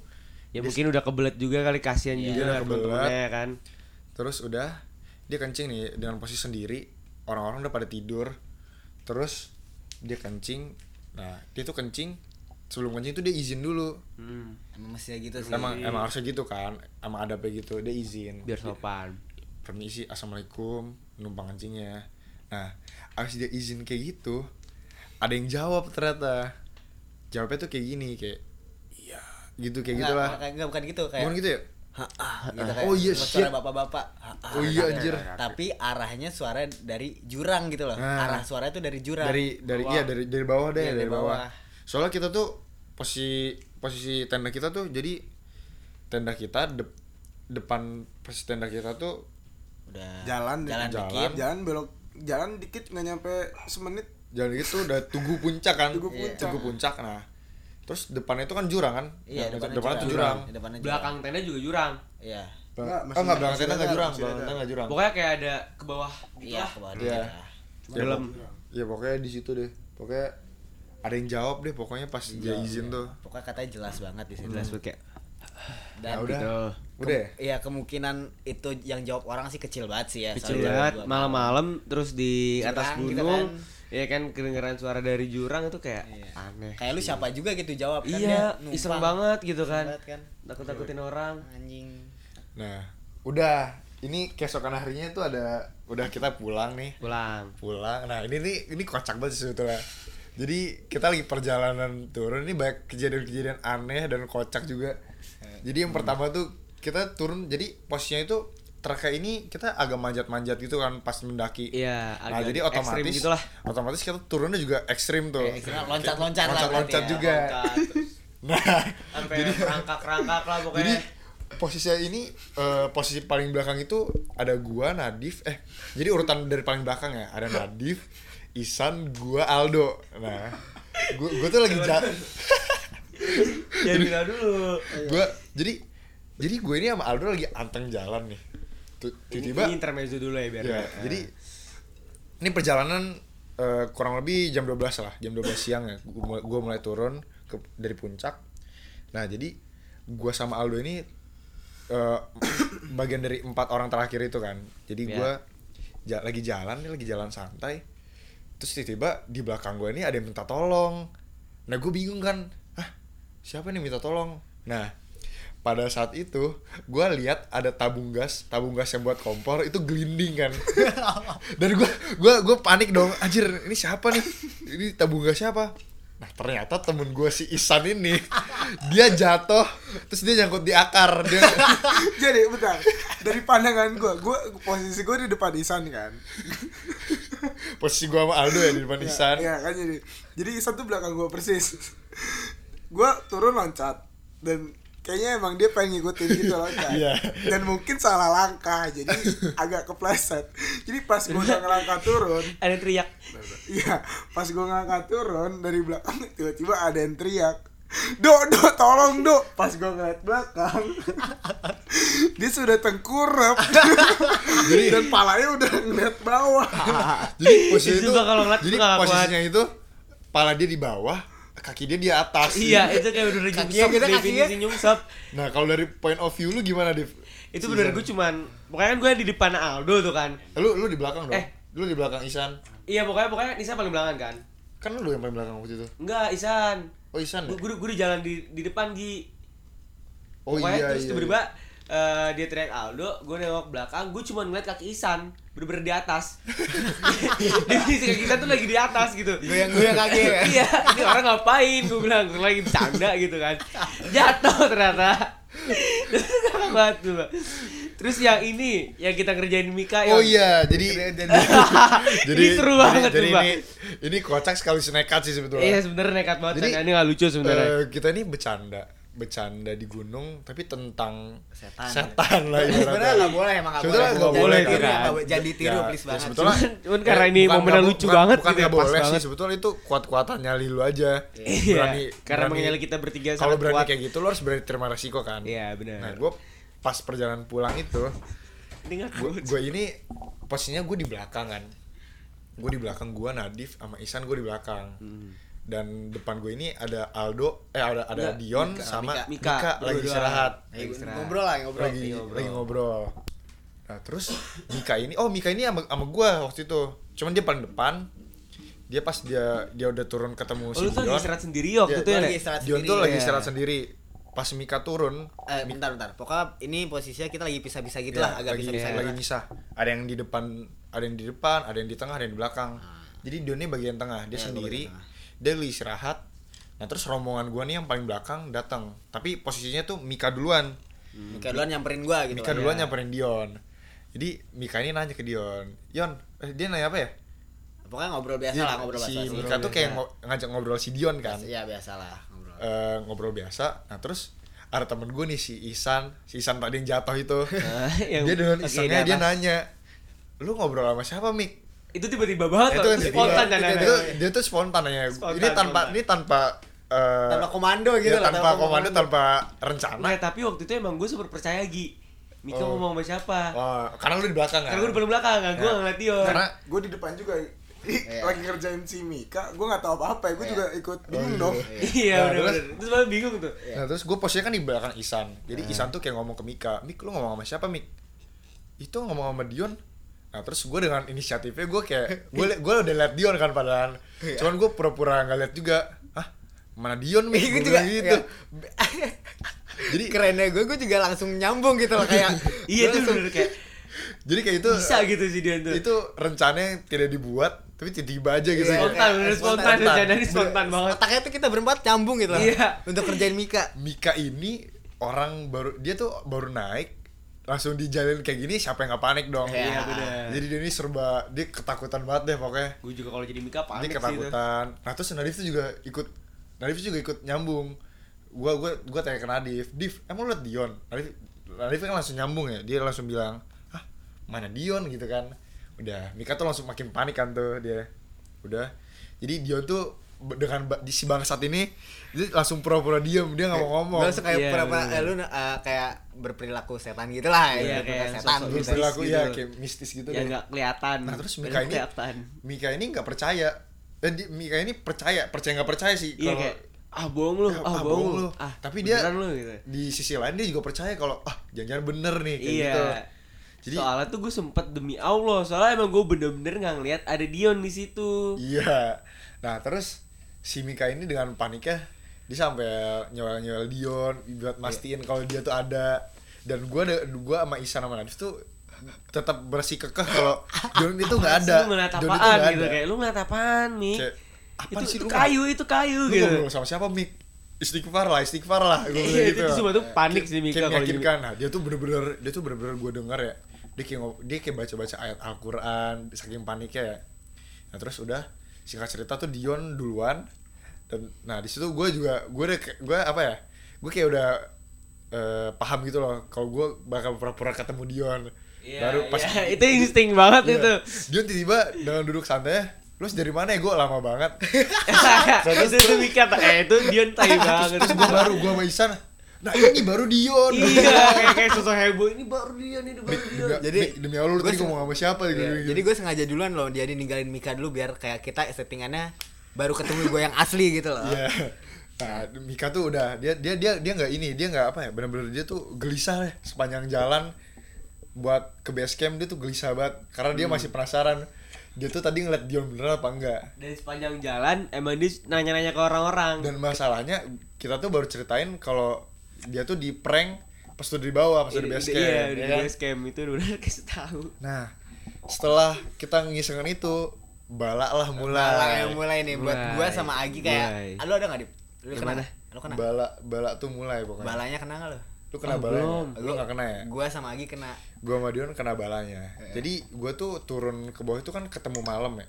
Ya mungkin udah kebelet juga kali kasihan Iya, juga udah kan temen-temennya kebelet. ya kan? Terus udah dia kencing nih dengan posisi sendiri orang-orang udah pada tidur. Terus dia kencing. Nah dia tuh kencing sebelum kencing tuh dia izin dulu. Hmm, emang mestinya gitu sih. Emang emang harusnya gitu kan emang ada gitu dia izin. Biar sopan. Permisi assalamualaikum numpang kencingnya. Nah abis dia izin kayak gitu ada yang jawab ternyata jawabnya tuh kayak gini kayak iya gitu kayak Enggak, gitulah enggak, enggak, bukan gitu kayak bukan gitu ya Ha, ah, gitu kayak Oh, iya, suara bapak-bapak. Ah, Oh iya, gitu. anjir. Tapi arahnya suara dari jurang gitu loh. Nah. Arah suara itu dari jurang. dari dari Bawah. iya dari dari bawah deh Iya, dari dari bawah. bawah. soalnya kita tuh posisi posisi tenda kita tuh jadi tenda kita dep- depan posisi tenda kita tuh udah Jalan, jalan, jalan. dikit. Jalan belok, jalan dikit nggak nyampe semenit. Jalan gitu udah tugu puncak kan Tugu Iya. puncak. tugu puncak nah terus depannya itu kan jurang kan Iya, Nah, depannya, depannya tuh jurang Depannya jurang. belakang tenda juga jurang Iya. Enggak, oh masih- enggak belakang tenda enggak jurang belakang tenda enggak jurang pokoknya kayak ada ke bawah gitu Iya, lah ke bawah Iya. dalam ya pokoknya di situ deh pokoknya ada yang jawab deh pokoknya pas dia Iya, izin iya. tuh Pokoknya katanya jelas banget di situ. jelas banget kayak Dan Nah, udah. Gitu. Udah ya? Iya kemungkinan itu yang jawab orang sih kecil banget sih ya. Kecil banget malam-malam terus di Jurang atas gitu gunung. kan. Ya kan kedengeran suara dari jurang itu kayak Iya. aneh. Kayak lu siapa juga gitu jawab kan Iya, iseng banget gitu kan. Kan. Takut-takutin orang. Anjing. Nah udah Ini keesokan harinya tuh ada Udah kita pulang nih Pulang. Pulang Nah ini nih Ini kocak banget sih sebetulnya Jadi kita lagi perjalanan turun Ini banyak kejadian-kejadian aneh dan kocak juga Jadi yang pertama tuh Kita turun Jadi posisinya itu Trek ini kita agak manjat-manjat gitu kan pas mendaki. Iya, Nah, agak jadi ekstrim otomatis gitulah. otomatis kita turunnya juga ekstrim tuh. Ekstrim, loncat-loncat lah Loncat-loncat ya. juga. Loncat. Nah, Sampai jadi rangkak-rangkak lah jadi pokoknya. posisi ini eh, posisi paling belakang itu ada gua Nadif eh jadi urutan dari paling belakang ya ada Nadif Isan gua Aldo nah gua gua tuh lagi ja Ya dulu. gua jadi jadi gue ini sama Aldo lagi anteng jalan nih tiba-tiba Ini intermezzo dulu ya biar. ya, nggak- jadi ini perjalanan eh, kurang lebih jam 12 lah jam 12 siang ya. Gua, mulai- gua mulai turun ke dari puncak. Nah jadi gua sama Aldo ini eh, bagian dari empat orang terakhir itu kan. Jadi Ya. gua ja- lagi jalan nih lagi jalan santai. Terus tiba-tiba di belakang gue ini ada yang minta tolong. Nah gue bingung kan. Ah siapa nih minta tolong? Nah pada saat itu gue lihat ada tabung gas tabung gas yang buat kompor itu gelinding kan. Dan gue gue gue panik dong anjir ini siapa nih? Ini tabung gas siapa? Nah ternyata temen gue si Isan ini dia jatuh terus dia nyangkut di akar. Dia Jadi bentar, dari pandangan gue, gue posisi gue di depan Isan kan. posisi gue sama Aldo ya di depan Isan. Iya kan jadi, jadi Isan tuh belakang gue persis. gue turun loncat dan kayaknya emang dia pengen ngikutin gitu loncat. Iya. Dan mungkin salah langkah, jadi agak kepleset. Jadi pas gue udah ngelangkah turun, Ada teriak. Iya, pas gue ngangkat turun dari belakang tiba-tiba ada yang teriak. Dok, dok, tolong dok. Pas gue ngeliat belakang, dia sudah tengkurap. dan palanya udah ngeliat bawah. jadi posisi Itu itu gua kalau ngeliat jadi posisinya itu pala dia di bawah kaki dia di atas Iya, itu kayak udah nyungsep kita kakinya- definisi nyungsep. nah kalau dari point of view lu gimana Div? Itu bener gue cuman pokoknya kan gue di depan Aldo tuh kan. lu lu di belakang dong Eh. lu di belakang Isan Iya pokoknya pokoknya Nisa paling belakang kan. kan lu yang paling belakang waktu itu Enggak, Isan. oh Isan ya? Gue gue di jalan di di depan Gi. oh Pokoknya iya terus iya, tiba-tiba eh, dia teriak Aldo, gue nengok belakang, gue cuma ngeliat kaki Isan bener-bener di atas. Definisi kaki kita tuh lagi di atas gitu. Goyang-goyang kaki ya. iya, ini orang ngapain? Gue bilang gue lagi bercanda gitu kan. Jatuh ternyata. Banget tuh. Terus yang ini yang kita kerjain Mika Oh yang iya, jadi Ini seru banget jadi tuh, ini ini kocak sekali nekat sih sebetulnya. Iya sebenarnya nekat banget Jadi. Ini gak lucu sebenarnya. Eh, kita ini bercanda, bercanda di gunung tapi tentang Setan. setan lah Sebenarnya ibaratnya. nggak boleh emang nggak Sebetulnya boleh. nggak boleh, ditiru, kan? nggak boleh- Jangan ditiru Ya, please ya banget. sebetulnya Cuman- cuman karena eh, ini nggak- lucu bukan- banget bukan gitu ya, nggak boleh sih sebetulnya itu kuat-kuatan nyali lu aja Iya, berani karena mengenali kita bertiga kalau berani kuat. kayak gitu lu harus berani terima resiko kan Iya benar. nah gue pas perjalanan pulang itu gue ini posisinya gue di belakang kan gue di belakang gue Nadif sama Isan gue di belakang Hmm. Dan depan gue ini ada Aldo eh ada ada Nggak, Dion Mika, sama Mika. Mika, Mika, lagi istirahat Istirahat. ngobrol lah ngobrol. lagi ngobrol. lagi ngobrol nah terus Mika ini oh Mika ini sama, sama gue waktu itu cuman dia paling depan dia pas dia dia udah turun ketemu Oh, si lu tuh lagi Dion istirahat sendiri waktu Iya, itu ya, lagi istirahat Dion sendiri, tuh lagi istirahat sendiri pas Mika turun Eh, bentar bentar. Pokoknya ini posisinya kita lagi pisah-pisah gitu Ya, lah, agak lagi, pisah-pisah. lagi gitu lah. misah. Ada yang di depan, ada yang di depan, ada yang di tengah, ada yang di belakang. Jadi Dion ini bagian tengah, dia Ya, sendiri. Dia lagi istirahat. Nah, terus rombongan gua nih yang paling belakang datang. Tapi posisinya tuh Mika duluan. Mika duluan nyamperin gua gitu. Mika duluan Ya. nyamperin Dion. Jadi Mika ini nanya ke Dion, "Yon, eh, dia nanya apa ya?" Pokoknya ngobrol biasa Dia- lah, ngobrol si biasa. Mika tuh kayak ngo- ngajak ngobrol si Dion kan. Iya, biasa lah ngobrol. Eh, ngobrol biasa. Nah, terus ada temen gue nih si Isan, si Isan tadi yang jatuh itu. Yang- dia dengan di dia nanya, "Lu ngobrol sama siapa, Mik?" Itu tiba-tiba banget itu kan Itu spontan kan itu- itu- dia tuh spontan Spontan, ini tanpa spontan. ini tanpa eh, Tanpa komando ya, gitu lah, tanpa komando tanpa rencana Nah, tapi waktu itu emang gue super percaya Gi. Mika Oh. ngomong sama siapa? Wah, karena lu di belakang kan Karena gue di belakang, kan gue Ya. ngeliat Dion. karena Gue di depan juga. Iya. lagi ngerjain si Mika gue nggak tahu apa apa ya gue Iya. juga ikut bingung iya. dong Iya Nah, bener terus- bener. Terus malah bingung tuh. Nah terus gue posisinya kan di belakang Isan Jadi Isan tuh kayak ngomong ke Mika Mik lu ngomong sama siapa Mik? Itu ngomong sama Dion Nah terus gue dengan inisiatifnya gue kayak Gue gue udah liat Dion kan padahal Cuman gue pura-pura gak liat juga Hah? Mana Dion Mik? Gue juga bilang gitu ya. Jadi kerennya gue gue juga langsung nyambung gitu loh kayak Iya tuh langsung- bener kayak Jadi kayak itu bisa gitu sih dia tuh. Itu rencananya yang tidak dibuat Tapi tiba-tiba aja gitu Iya, Spontan, bener Spontan. spontan, spontan banget. otaknya tuh kita berempat nyambung gitu loh Iya. untuk kerjain Mika Mika ini orang baru Dia tuh baru naik Langsung dijalin kayak gini siapa yang gak panik dong? Iya, bener. Jadi dia ini serba Dia ketakutan banget deh pokoknya. Gue juga kalau jadi Mika dia panik sih itu. ketakutan. Nah terus Nadif tuh juga ikut Nadif juga ikut nyambung. Gua gua gua tanya ke Nadif Div emang lu liat Dion? Nadif Nadif kan langsung nyambung ya. Dia langsung bilang ah mana Dion? gitu kan. Udah Mika tuh langsung makin panik kan tuh dia. Udah. Jadi Dion tuh dengan di si bangsat ini dia langsung pura-pura diem dia nggak mau ngomong langsung kayak Iya, pura-pura bener. eh, lu uh, kayak berperilaku setan gitu lah Iya, gitu, kayak setan gitu. mistis perilaku gitu. ya kayak mistis gitu deh. nggak kelihatan. Nah terus Mika ini kelihatan. Mika ini nggak percaya dan di, Mika ini percaya percaya nggak percaya sih Iya kalau- kayak ah bohong lu, ah, bohong lu. Ah, tapi dia lu gitu. di sisi lain dia juga percaya kalau ah jangan-jangan bener nih kayak Iya. gitu jadi soalnya tuh gue sempet demi Allah, soalnya emang gue bener-bener nggak ngeliat ada Dion di situ. iya nah terus si Mika ini dengan paniknya dia sampai nyewel-nyewel Dion buat mastiin kalau dia tuh ada. Dan gua ada gua sama Isan sama Nadif tuh tetap bersih kekeh kalau Dion itu nggak ada. Lu ngeliat itu apaan gitu? ada. kayak lu ngeliat apaan Mik? Kayak, itu, sih itu lu kayu, itu kayu lu gitu. ngobrol sama siapa Mik? Istighfar lah istighfar lah gue Iya, bilang itu- semua tuh panik sih Mika kalau meyakinkan nah dia tuh bener-bener dia tuh bener-bener gue denger ya. Dia kayak dia kayak baca-baca ayat Al-Quran saking paniknya ya. Nah terus udah singkat cerita tuh Dion duluan dan nah di situ gue juga gue udah gue apa ya gue kayak udah eh, paham gitu loh kalau gue bakal pura-pura ketemu Dion Iya, baru pas iya, itu insting banget Iya. itu. Dion tiba-tiba dengan duduk santai lu dari mana ya gue lama banget itu tuh Mika, eh itu Dion tai banget. terus gue baru gue sama Isan nah ini baru Dion iya, kayak kayak sosok heboh ini baru Dion ini baru Dion. Demi, Jadi, demi, demi Allah lu gua tadi ngomong sama siapa gitu, Iya, gitu. jadi gue sengaja duluan loh dia ninggalin Mika dulu biar kayak kita settingannya baru ketemu gue yang asli gitu loh Iya. Nah, Mika tuh udah dia dia dia dia nggak ini, dia nggak apa ya, benar-benar dia tuh gelisah deh sepanjang jalan buat ke base camp dia tuh gelisah banget karena dia masih penasaran dia tuh tadi ngeliat Dion beneran apa enggak Dan sepanjang jalan emang dia nanya-nanya ke orang-orang. dan masalahnya kita tuh baru ceritain kalau dia tuh di prank pas tuh di bawah pas tuh di base udah- camp Iya, ya di kan? base camp itu udah kasih tahu. nah setelah kita ngisengin itu balak lah mulai Malah yang mulai nih buat Mulai. gue sama Agi kayak Mulai. ah, lu ada nggak di lu kena mana? lu kena balak balak tuh mulai pokoknya balanya kena nggak lu lu kena Oh, balanya belum. lu nggak kena ya gue sama Agi kena gua sama Dion kena balanya jadi gua tuh turun ke bawah itu kan ketemu malam ya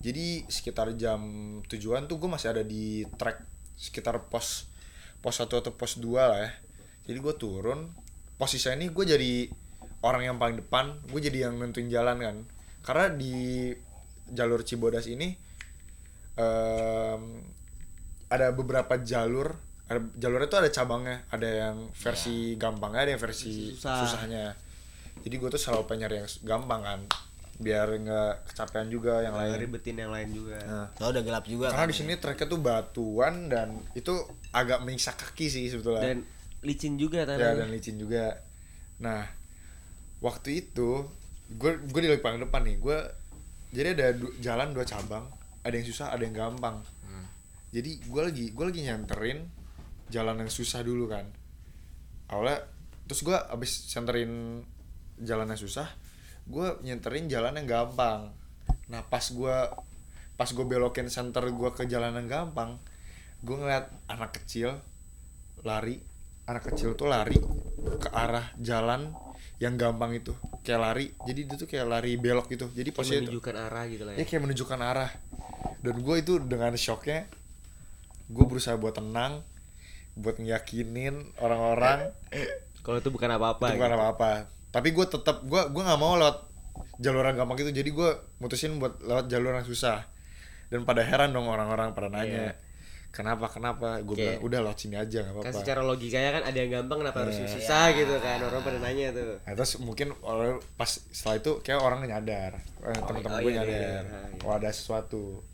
jadi sekitar jam tujuan tuh gua masih ada di track sekitar pos pos satu atau pos 2 lah ya. Jadi gua turun posisinya ini gue jadi orang yang paling depan gue jadi yang nentuin jalan kan. Karena di jalur Cibodas ini em, ada beberapa jalur ada jalurnya tuh ada cabangnya ada yang versi gampangnya ada yang versi Susah. susahnya. Jadi gue tuh selalu pengen nyari yang gampang kan biar nggak kecapean juga yang lain. Ribetin yang lain juga. nah, so udah gelap juga karena kan di sini treknya tuh batuan dan itu agak menyiksa kaki sih sebetulnya. Dan licin juga ya tanahnya. dan licin juga. Nah waktu itu gue gue di paling depan nih gue jadi ada du- jalan dua cabang ada yang susah ada yang gampang. Jadi gue lagi gue lagi nyanterin jalan yang susah dulu kan. Awalnya terus gue abis nyanterin jalan yang susah gue nyenterin jalan yang gampang nah pas gue pas gue belokin center gue ke jalan yang gampang gue ngeliat anak kecil lari anak kecil tuh lari ke arah jalan yang gampang itu kayak lari jadi dia tuh kayak lari belok gitu jadi Kayak posisinya itu menunjukkan arah gitu lah ya ya. kayak menunjukkan arah dan gue itu dengan shocknya gue berusaha buat tenang buat ngiyakinin orang-orang Kalau itu bukan apa-apa. itu bukan gitu. apa-apa tapi gue tetap gue gue nggak mau lewat jalur yang gampang itu jadi gue mutusin buat lewat jalur yang susah dan pada heran dong orang-orang pada nanya Iya. kenapa kenapa gue bilang udah lewat sini aja nggak kan apa-apa secara logikanya kan ada yang gampang kenapa harus Iya. susah gitu kan orang pada nanya tuh Nah, terus mungkin orang pas setelah itu kayak orang nyadar, eh, teman-teman oh gue iya, iya, nyadar, iya, iya. oh ada sesuatu.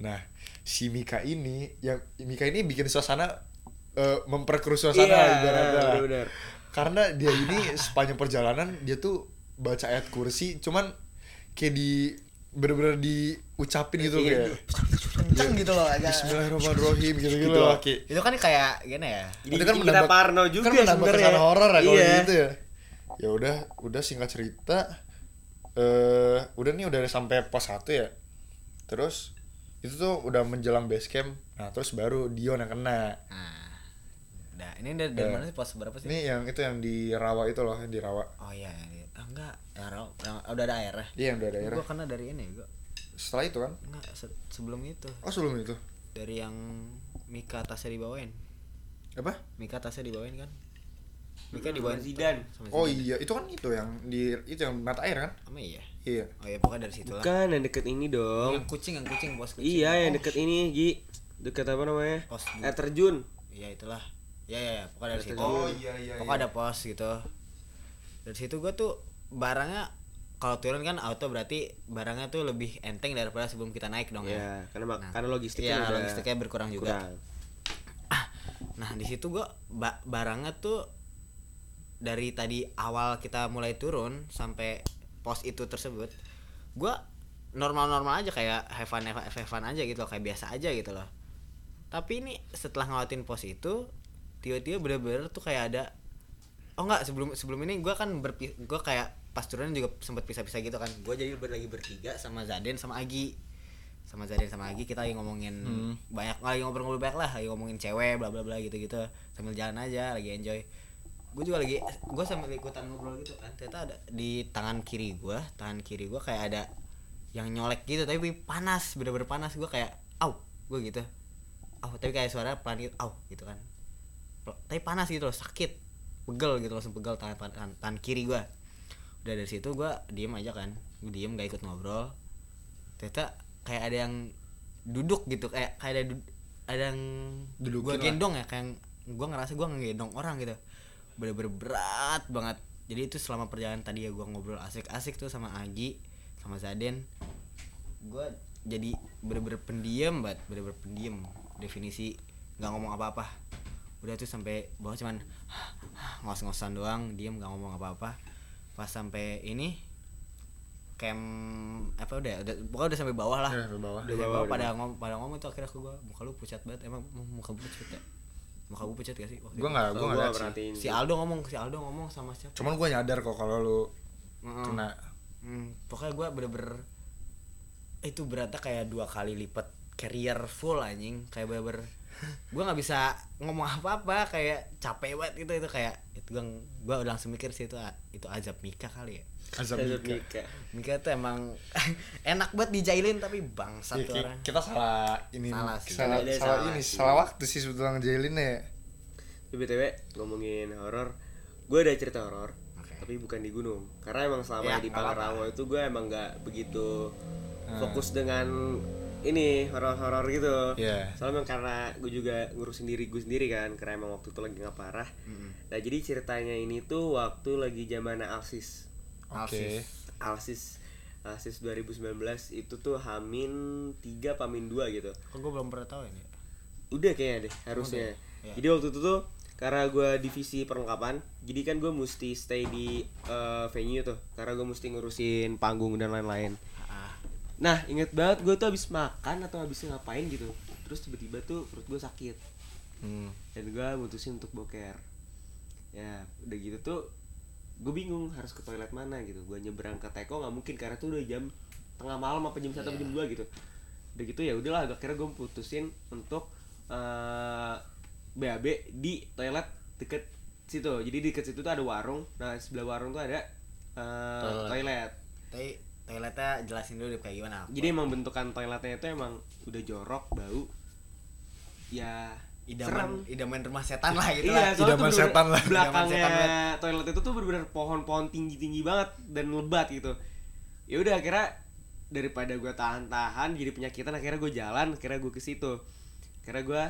Nah, si Mika ini, yang Mika ini bikin suasana eh, memperkeruh suasana Iya, ibaratnya. Karena dia ini sepanjang perjalanan dia tuh baca ayat kursi, cuman kayak di bener-bener diucapin gitu Iya, kayak kenceng gitu loh agak. Bismillahirrahmanirrahim gitu-gitu Gitu. loh. Kayak itu kan kayak gimana ya. Itu kita menambah- parno juga kan menambah kesan horor ya kalau iya. gitu ya. Ya udah udah singkat cerita eh udah nih udah sampai pos 1 ya. Terus itu tuh udah menjelang base camp. Nah terus baru Dion yang kena nah udah ini dari, dari Ya. mana sih? Pos berapa sih? Ini yang itu yang di rawa itu loh yang di rawa. Oh iya iya. Ah, enggak. Ya, Ro, yang udah ada air ya? Iya yang udah daerah gua kena dari ini gua. Setelah itu kan? Enggak se- sebelum itu. Oh sebelum itu? Dari yang Mika tasnya dibawain. Apa? Mika tasnya dibawain kan? Mika dibawain sama oh iya. Itu kan itu yang di itu yang mata air kan? Sama iya. Iya. Oh iya pokoknya dari situ lah. Bukan yang deket ini dong. Yang kucing yang kucing bos kucing. Iya yang Oh, deket ini Gi. Deket apa namanya? Pos air terjun. Iya itulah ya ya, ya. pokoknya dari situ oh iya iya pokoknya ada pos gitu dari situ gua tuh barangnya kalau turun kan auto berarti barangnya tuh lebih enteng daripada sebelum kita naik dong ya ya karena mak- Nah, karena logistiknya iya, udah logistiknya berkurang juga kurang. Nah di situ gua ba- barangnya tuh dari tadi awal kita mulai turun sampai pos itu tersebut, gua normal-normal aja kayak have fun, have have fun aja gitu loh, kayak biasa aja gitu loh. Tapi ini setelah ngelawatin pos itu, tiba-tiba bener-bener tuh kayak ada oh enggak sebelum sebelum ini gua kan berpi gua kayak pas turun juga sempat pisah-pisah gitu kan. Gua jadi ber- lagi bertiga sama Zaden sama Agi. Sama Zaden sama Agi kita lagi ngomongin Hmm. banyak lagi ngobrol-ngobrol banyak lah lagi ngomongin cewek bla bla bla gitu gitu sambil jalan aja lagi enjoy. Gue juga lagi gue sambil ikutan ngobrol gitu kan ternyata ada di tangan kiri gue tangan kiri gue kayak ada yang nyolek gitu tapi panas bener-bener panas. Gue kayak au gue gitu. Au tapi kayak suara pelan gitu au gitu kan tapi panas gitu loh sakit. Pegel gitu langsung pegel tangan tangan, tangan kiri gue udah dari situ gue diem aja kan. Gue diem gak ikut ngobrol. Ternyata kayak ada yang duduk gitu kayak kayak ada ada yang Dudukin gue lah. gendong ya kayak gue ngerasa gue ngegendong orang gitu. Bener-bener berat banget. Jadi itu selama perjalanan tadi ya gue ngobrol asik-asik tuh sama Agi sama Zaden. Gue jadi bener-bener pendiam banget bener-bener pendiam. Definisi nggak ngomong apa-apa udah tuh sampai bawah cuman ngos-ngosan doang diem nggak ngomong apa-apa. Pas sampai ini camp apa udah udah pokoknya udah sampai bawah lah. Ya, bawah. udah bawah, bawah udah pada ngom pada ngomong tuh akhirnya aku gua muka lu pucat banget emang muka lu pucat ya? Muka lu pucat gak sih waktu gue itu? nggak gua nggak perhatiin si Aldo ngomong si Aldo ngomong sama siapa? Cuman gue nyadar kok kalau lu Mm-mm. kena. Hmm, pokoknya gue bener-bener itu beratnya kayak dua kali lipat carrier full anjing. Kayak bener-bener gue nggak bisa ngomong apa-apa kayak capek banget gitu itu kayak itu gue gue udah langsung mikir sih itu itu azab Mika kali ya azab Azab Mika. Mika. Mika tuh emang enak banget dijailin tapi bangsat Ya, orang kita salah ini Salah sih. salah, Ada salah salah ini sih. salah waktu sih sebetulnya ngejailin ya Tapi btw ngomongin horor, gue ada cerita horor, Oke. tapi bukan di gunung. Karena emang selama Ya, di Pangrango itu gue emang nggak begitu Hmm. fokus dengan ini horor-horor gitu. Iya. Soalnya emang karena gue juga ngurusin diri gue sendiri kan, karena emang waktu itu lagi nggak parah. Nah jadi ceritanya ini tuh waktu lagi zaman Alsis, oke Alsis. Alsis, Alsis 2019 itu tuh Hamin 3 Pamin 2 gitu. kok gue belum pernah tahu ini Udah kayaknya deh harusnya. ya. Jadi waktu itu tuh karena gue divisi perlengkapan, jadi kan gue mesti stay di eh, venue tuh, karena gue mesti ngurusin panggung dan lain-lain. Ah, Nah inget banget gue tuh habis makan atau habis ngapain gitu, terus tiba-tiba tuh perut gue sakit hmm. dan gue mutusin untuk boker. Ya udah gitu tuh gue bingung harus ke toilet mana gitu. Gue nyebrang ke teko nggak mungkin karena tuh udah jam tengah malam apa jam satu apa jam dua gitu. Udah gitu ya udahlah akhirnya gue putusin untuk eh BAB di toilet deket situ. Jadi deket situ tuh ada warung. Nah sebelah warung tuh ada eh, Toilet. toilet. Toiletnya jelasin dulu deh kayak gimana Jadi emang bentukan toiletnya itu emang udah jorok, bau. Ya idaman serem. idaman rumah setan lah gitu iya, lah Idaman setan lah. Idaman setan Belakangnya toilet itu tuh bener-bener pohon-pohon tinggi-tinggi banget dan lebat gitu. Ya udah akhirnya daripada gue tahan-tahan jadi penyakitan akhirnya gue jalan akhirnya gue ke situ karena gue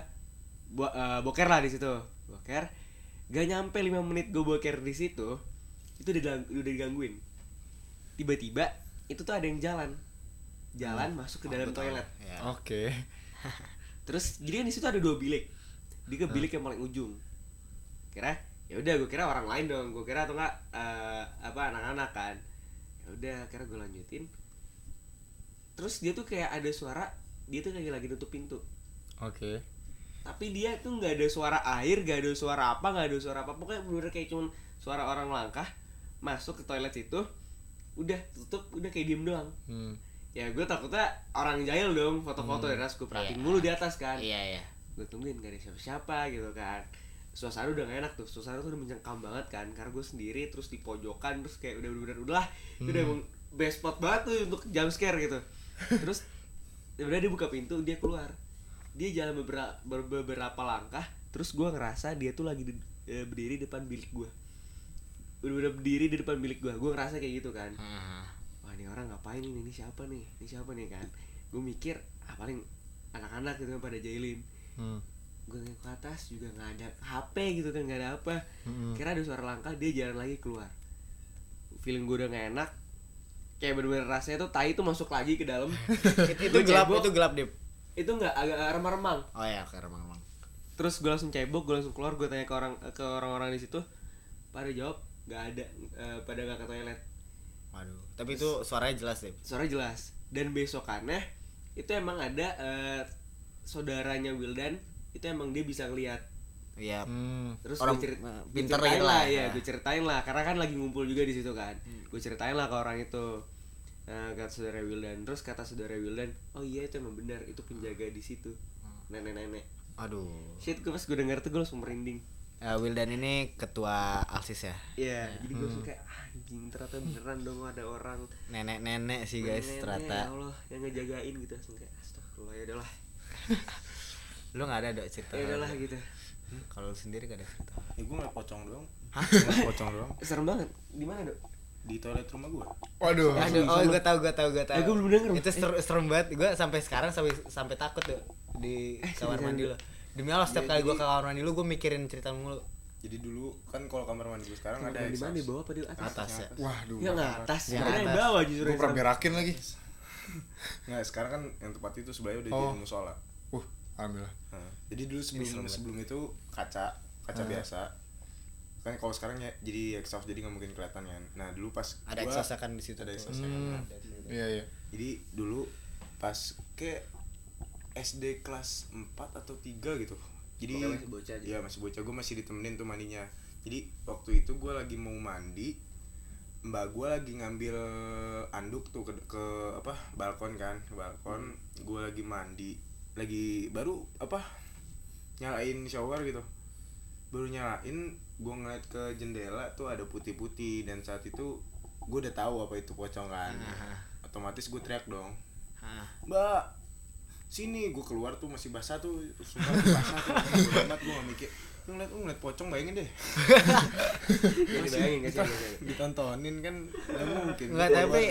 bo eh, boker lah di situ boker gak nyampe 5 menit gue boker di situ itu udah digangguin tiba-tiba itu tuh ada yang jalan. Jalan masuk ke dalam toilet. Ya. Oke. terus jadi kan di situ ada dua bilik. Dia ke bilik yang paling ujung. Kira ya udah gue kira orang lain dong. Gue kira atau enggak eh, apa anak-anak kan. Ya udah kira gue lanjutin. Terus dia tuh kayak ada suara dia tuh kayak lagi nutup pintu. Oke. tapi dia tuh nggak ada suara air gak ada suara apa nggak ada suara apa. Pokoknya bener kayak cuman suara orang langkah masuk ke toilet situ udah tutup udah kayak diem doang. Hmm. ya gue takutnya orang jahil dong foto-foto dari atas gue perhatiin Iya. mulu di atas kan. Iya iya. gue tungguin gak ada siapa-siapa gitu kan. Suasana udah gak enak tuh suasana tuh udah mencengkam banget kan. Karena gue sendiri terus di pojokan terus kayak udah bener udahlah. Itu udah emang best spot banget tuh untuk jump scare gitu. Terus udah dia buka pintu dia keluar. Dia jalan beberapa beberapa langkah terus gue ngerasa dia tuh lagi di- eh, berdiri depan bilik gue udah udah berdiri di depan bilik gue gue ngerasa kayak gitu kan. Ah. wah ini orang ngapain ini? Ini siapa nih? Ini siapa nih kan? Gue mikir ah paling anak-anak gitu kan pada jahilin. Hmm. gue ke atas juga nggak ada HP gitu kan nggak ada apa. Mm-mm. kira ada suara langkah dia jalan lagi keluar. Feeling gue udah nggak enak. Kayak bener-bener rasanya tuh tai tuh masuk lagi ke dalam. Itu Gua gelap cebok, itu gelap dip. itu nggak agak remang-remang. Oh ya ke remang remang. terus gue langsung cebok gue langsung keluar gue tanya ke orang ke orang-orang di situ. Pada jawab nggak ada eh, pada nggak ke toilet Waduh. Tapi itu suaranya jelas dip. suara jelas dan besokannya itu emang ada eh, saudaranya Wildan itu emang dia bisa ngeliat Iya. Hmm. terus Orang, gue cerit- pinter ceritain gitu lah lah, ya ya. gue ceritain lah karena kan lagi ngumpul juga di situ kan gue ceritain lah ke orang itu nah, kata saudara Wildan terus kata saudara Wildan oh iya itu emang benar itu penjaga di situ nenek-nenek Aduh. shit gue pas gue denger tuh gue langsung merinding Eh, Wildan ini ketua alsis ya. Iya, jadi gue kayak "Ah, anjing ternyata beneran dong ada orang Nenek-nenek sih guys nenek-nenek, ternyata. ya Allah yang ngejagain gitu langsung kayak astagfirullah ya udahlah Lu nggak ada dok cerita. ya udahlah gitu Kalau lu sendiri gak ada cerita. Ya gue ngeliat pocong doang. Ngeliat pocong doang serem banget di mana dok di toilet rumah gue. Waduh. Aduh, oh gue tahu gue tahu gue tahu. Eh, gua belum denger. Itu ser- serem banget. Gue sampai sekarang sampai sampai takut tuh di kamar seriusan, mandi lo. Demi Allah setiap Iya, kali gue ke kamar mandi lu gue mikirin cerita mulu. Jadi dulu kan kalau kamar mandi gue sekarang ada di mana di bawah apa di atas Atas ya. Waduh. ya nggak atas yang atas. bawah justru Gue pernah berakin lagi. Nggak, sekarang kan yang tempat itu sebelahnya udah Oh. jadi musola. Uh, alhamdulillah. Nah, jadi dulu sebelum sebelum itu kaca kaca Ah. biasa. Kan kalau sekarang ya jadi exhaust jadi nggak mungkin kelihatan kan. Nah dulu pas Ada exhaust kan di situ. ada exhaust Hmm. Iya, iya. Jadi dulu pas ke SD kelas 4 atau 3 gitu. Jadi Pokoknya masih bocah aja. Iya, masih bocah. Gue masih ditemenin tuh mandinya. Jadi waktu itu gue lagi mau mandi. Mbak gue lagi ngambil anduk tuh ke, ke apa balkon kan, ke balkon. Gue lagi mandi, lagi baru apa nyalain shower gitu. Baru nyalain, gue ngeliat ke jendela tuh ada putih-putih dan saat itu gue udah tahu apa itu pocong kan. Otomatis gue teriak dong. Mbak, sini gue keluar tuh masih basah tuh, sumpah basah tuh, gue gak mikir. Lu ngeliat, lu ngeliat pocong bayangin deh. Bayangin kasih kasih. Ditontonin kan gak mungkin. Enggak Gua tapi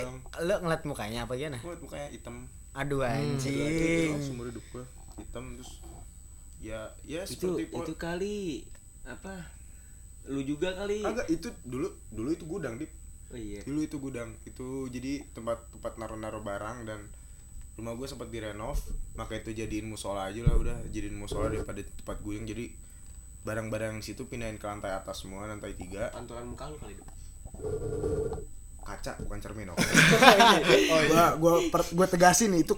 lu ngeliat mukanya apa gimana? Gua liat mukanya hitam. Aduh Itu anjing. seumur hidup gue hitam terus ya ya itu seperti po- itu kali apa lu juga kali agak itu dulu dulu itu gudang di oh iya dulu itu gudang itu jadi tempat tempat naruh-naruh barang dan rumah gue sempat direnov maka itu jadiin musola aja lah udah jadiin musola daripada tempat gudang jadi barang-barang situ pindahin ke lantai atas semua lantai tiga pantulan muka lu kali kaca bukan cermin oke Oh, gua gua per- gua tegasin nih itu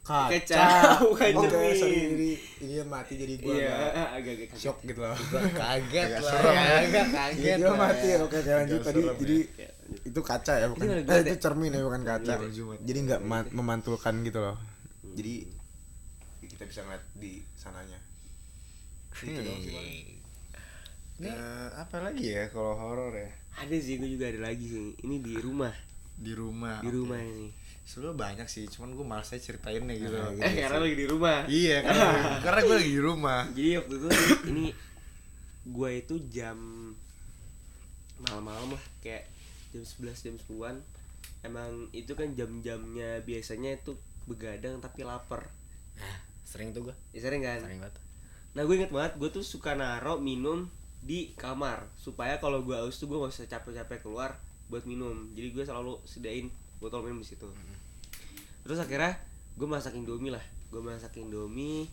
kaca. Kaca, bukan Oke, cermin. sorry jadi ini mati jadi gue iya agak agak kaget. shock gitu loh Kaget lah. ya, Agak Iya, kaget. dia lah mati oke oke lanjut Agak tadi serem jadi Ya, lanjut. Itu kaca ya bukan Itu eh, itu Dek? cermin ya bukan kaca Iya, jadi nggak ma- memantulkan gitu loh jadi kita bisa ngeliat di sananya itu dong sih Bang. Eh, apa lagi ya kalau horor ya? ada sih gue juga ada lagi sih ini di rumah Di rumah. di rumah ini Sebenarnya banyak sih, cuman gue malas aja ceritainnya gitu. Nah, eh karena lagi di rumah Iya, karena, karena gue lagi di rumah. jadi waktu itu ini gue itu jam malam-malam lah kayak jam 11 jam 10-an emang itu kan jam-jamnya biasanya itu begadang tapi lapar. Sering tuh gua. ya sering kan? Sering banget. nah gue inget banget gue tuh suka naro minum di kamar. Supaya kalau gue haus tuh gue gak usah capek-capek keluar buat minum. Jadi gue selalu sedain botol minum di situ. Terus akhirnya gue masak indomie lah. Gue masak indomie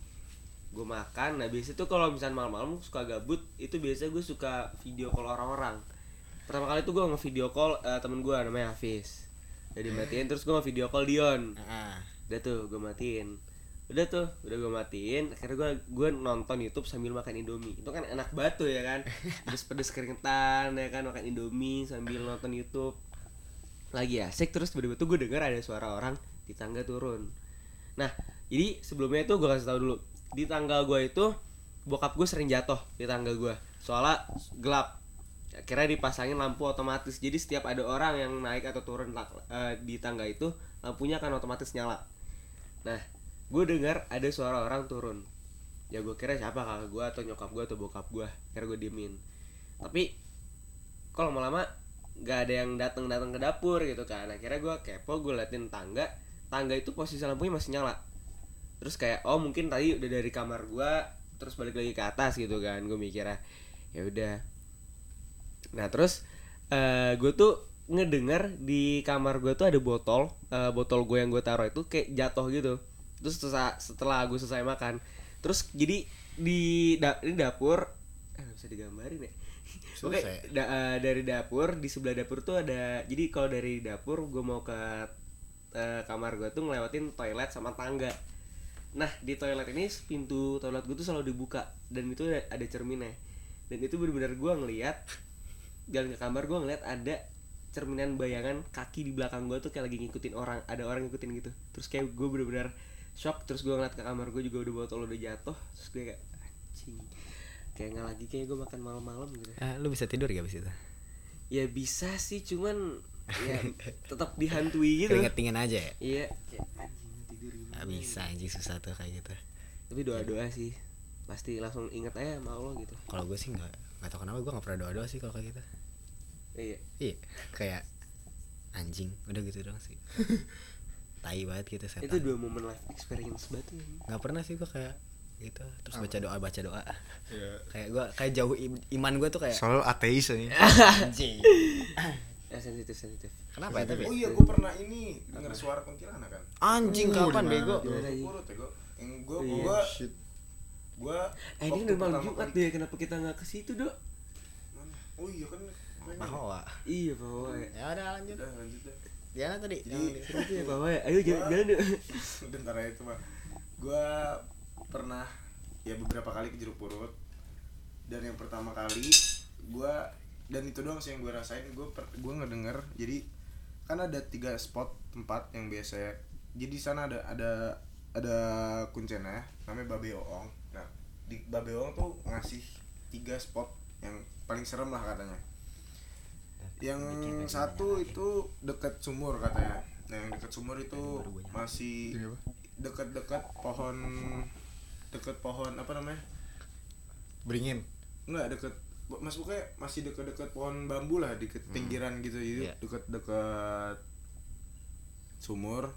gue makan. Nah biasanya tuh kalau misalnya malam-malam suka gabut itu biasanya gue suka video call orang-orang pertama kali tuh gue nge-video call eh, temen gue namanya Hafiz. Jadi matiin terus gue nge-video call Dion. Ah, udah tuh gue matiin. Udah tuh udah gue matiin akhirnya gue gue nonton YouTube sambil makan Indomie. Itu kan enak banget tuh ya kan? Pedes pedes keringetan ya kan? Makan Indomie sambil nonton YouTube. Lagi asik terus tiba-tiba tuh gue denger ada suara orang di tangga turun. Nah jadi sebelumnya itu gue kasih tahu dulu. Di tangga gue itu bokap gue sering jatuh di tangga gue soalnya gelap akhirnya dipasangin lampu otomatis. Jadi setiap ada orang yang naik atau turun eh, di tangga itu lampunya akan otomatis nyala. Nah gue dengar ada suara orang turun. Ya gue kira siapa kakak gue atau nyokap gue atau bokap gue kira gue diemin. Tapi kalau lama-lama nggak ada yang datang datang ke dapur gitu kan. Akhirnya gue kepo gue liatin tangga. Tangga itu posisi lampunya masih nyala. Terus kayak oh mungkin tadi udah dari kamar gue terus balik lagi ke atas gitu kan gue mikirnya. Ya udah nah terus eh gue tuh ngedenger di kamar gue tuh ada botol eh, botol gue yang gue taruh itu kayak jatuh gitu. Terus setelah, setelah gue selesai makan terus jadi di da, di dapur eh bisa digambarin ya. Oke, da- eh, dari dapur di sebelah dapur tuh ada jadi kalau dari dapur gue mau ke eh, kamar gue tuh ngelewatin toilet sama tangga. Nah di toilet ini pintu toilet gue tuh selalu dibuka dan itu ada, ada cerminnya. Dan itu benar-benar gue ngeliat jalan ke kamar gue ngeliat ada cerminan bayangan kaki di belakang gue tuh kayak lagi ngikutin orang ada orang ngikutin gitu. Terus kayak gue bener-bener shock terus gue ngeliat ke kamar gue juga udah botol udah jatuh terus gue kayak anjing. Kayak nggak lagi kayak gue makan malam-malam gitu. Ah, lu bisa tidur gak abis itu? ya bisa sih cuman ya tetap dihantui gitu. Keringet dingin aja ya? iya kayak anjing tidur gimana Gak bisa anjing susah tuh kayak gitu. Tapi doa-doa sih pasti langsung inget aja sama Allah gitu. Kalau gue sih gak, gak tau kenapa gue gak pernah doa-doa sih kalau kayak gitu. Iya. Iya kayak anjing udah gitu doang sih. Tai banget gitu setan. Itu dua momen life experience banget tuh. Gak pernah sih gue kayak gitu terus baca doa baca doa. Iya. kayak gue kayak jauh im- iman gue tuh kayak Soalnya ateis ini. anjing. Ya sensitif sensitif. Kenapa ya tapi? Oh iya, gue pernah ini denger suara kuntilanak kan. anjing Uh, kapan bego? gue. Gue Gue. eh ini udah malam Jumat deh kenapa kita nggak ke situ dok? Oh iya kan. bahwa iya bawa. Ya ya udah lanjut. Udah lanjut deh. Diana tadi. Jadi- yang- seru tuh ya bawa ya. Ayo jalan jalan dok. Udah ntar aja itu mah. Gue pernah ya beberapa kali ke jeruk purut. Dan yang pertama kali gue dan itu doang sih yang gue rasain. Gue gue ngedenger jadi kan ada tiga spot tempat yang biasa jadi di sana ada ada ada kuncena namanya Babe Oong di Babe Oong tuh ngasih tiga spot yang paling serem lah katanya. Yang satu itu dekat sumur katanya. Nah yang dekat sumur itu masih dekat-dekat pohon dekat pohon apa namanya? Beringin. Enggak deket Mas pokoknya masih deket-deket pohon bambu lah di ke- pinggiran gitu. Jadi Iya. deket-deket sumur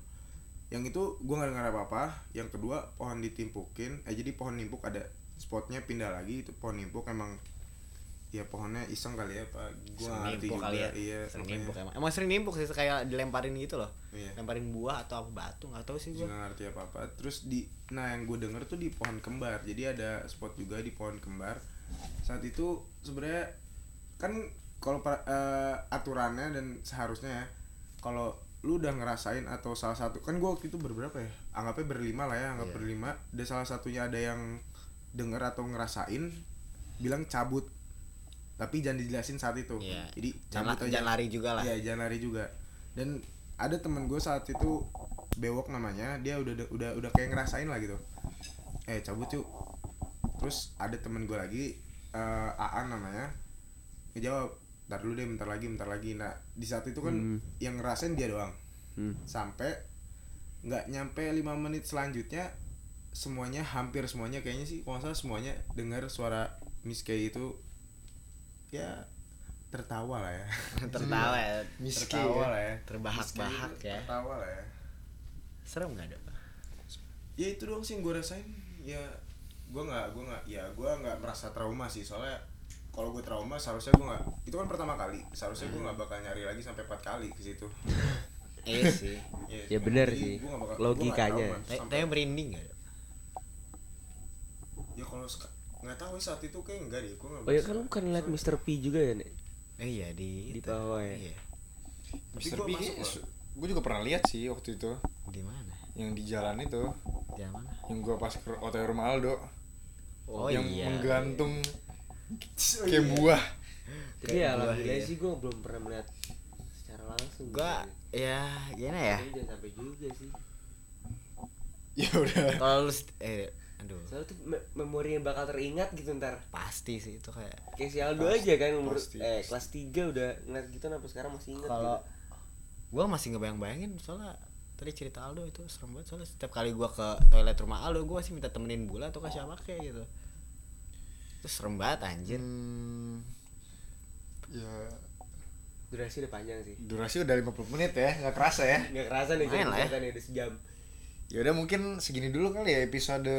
yang itu gua nggak dengar apa-apa. Yang kedua pohon ditimpukin. Eh jadi pohon nimpuk ada spotnya pindah lagi. Itu pohon nimpuk emang ya pohonnya iseng kali ya pak. Nggak ngerti juga. kali ya? Iya sering nimpuk emang. Emang sering nimpuk sih kayak dilemparin gitu loh. Iya. lemparin buah atau apa batu nggak tahu sih gue nggak ngerti apa apa terus di nah yang gue denger tuh di pohon kembar. Jadi ada spot juga di pohon kembar. Saat itu sebenarnya kan kalau eh, aturannya dan seharusnya ya kalau lu udah ngerasain atau salah satu kan gue waktu itu berberapa ya anggapnya berlima lah ya anggap Iya. berlima dan salah satunya ada yang denger atau ngerasain bilang cabut tapi jangan dijelasin saat itu Iya. jadi jangan, cabut aja jangan lari juga lah Iya jangan lari juga. Dan ada temen gue saat itu bewok namanya, dia udah udah udah kayak ngerasain lah gitu. Eh cabut yuk. Terus ada temen gue lagi, eh Aan namanya, ngejawab, ntar dulu deh bentar lagi bentar lagi. Nah di saat itu kan Hmm. yang ngerasain dia doang. Hmm. Sampai nggak nyampe lima menit selanjutnya semuanya hampir semuanya kayaknya sih kalau salah semuanya dengar suara Miss Kay itu ya tertawa lah ya tertawa ya Miski tertawa ya. lah ya Terbahak-bahak ya. tertawa lah ya serem nggak ada ya itu doang sih yang gue rasain ya gue nggak gue nggak ya gue nggak merasa trauma sih soalnya kalau gue trauma seharusnya gue nggak itu kan pertama kali seharusnya gue nggak bakal nyari lagi sampai empat kali ke situ Iya sih. Ya bener sih. gua nggak bakal- Logikanya. trauma Tapi merinding gak? ya kalau seka- nggak tahu saat itu kayak enggak deh gue nggak Oh ya kan lu bukan liat Mr. P juga ya nek? Eh, iya di Di bawah ya? Iya. Mr. P gue juga pernah lihat sih waktu itu Di mana? yang di jalan itu Di mana? yang gue pas ke OTW rumah Aldo Oh yang iya. menggantung kayak iya. buah Tapi Kayak ya gua, alhamdulillah iya. sih gue belum pernah melihat secara langsung. Gua ya gimana ya? Tapi jangan sampai juga sih. ya udah Kalau lu eh aduh Soalnya tuh me- memori yang bakal teringat gitu ntar. pasti sih itu kayak Kayak si Aldo Pasti, aja kan umur pasti, eh pasti. kelas 3 udah ngeliat gitu sampai sekarang masih inget kalau gitu. gua masih ngebayang-bayangin soalnya tadi cerita Aldo itu serem banget soalnya setiap kali gua ke toilet rumah Aldo gua masih minta temenin Bula atau ke siapa kayak gitu itu serem banget anjir Hmm, ya Durasi udah panjang sih. durasi udah 50 menit ya nggak kerasa ya Nggak kerasa nih lah ya. nih udah sejam. ya udah mungkin segini dulu kali ya episode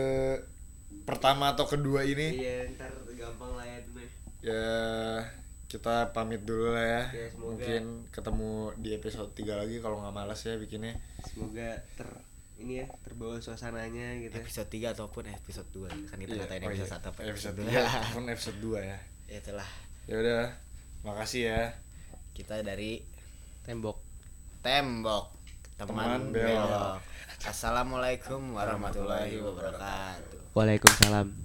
pertama atau kedua ini Iya ntar gampang lah ya dulu. ya kita pamit dulu lah ya Ya, semoga- mungkin ketemu di episode 3 lagi kalau nggak malas ya bikinnya Semoga ter ini ya terbawa suasananya gitu. episode 3 ataupun episode 2 gitu. kan kita Iya, ngatain oh episode iya. 1 apa episode dua. 3 ataupun episode 2 ya Ya, itulah ya udah makasih ya kita dari Tembok. tembok Teman teman, belok. belok. Assalamualaikum warahmatullahi wabarakatuh Waalaikumsalam.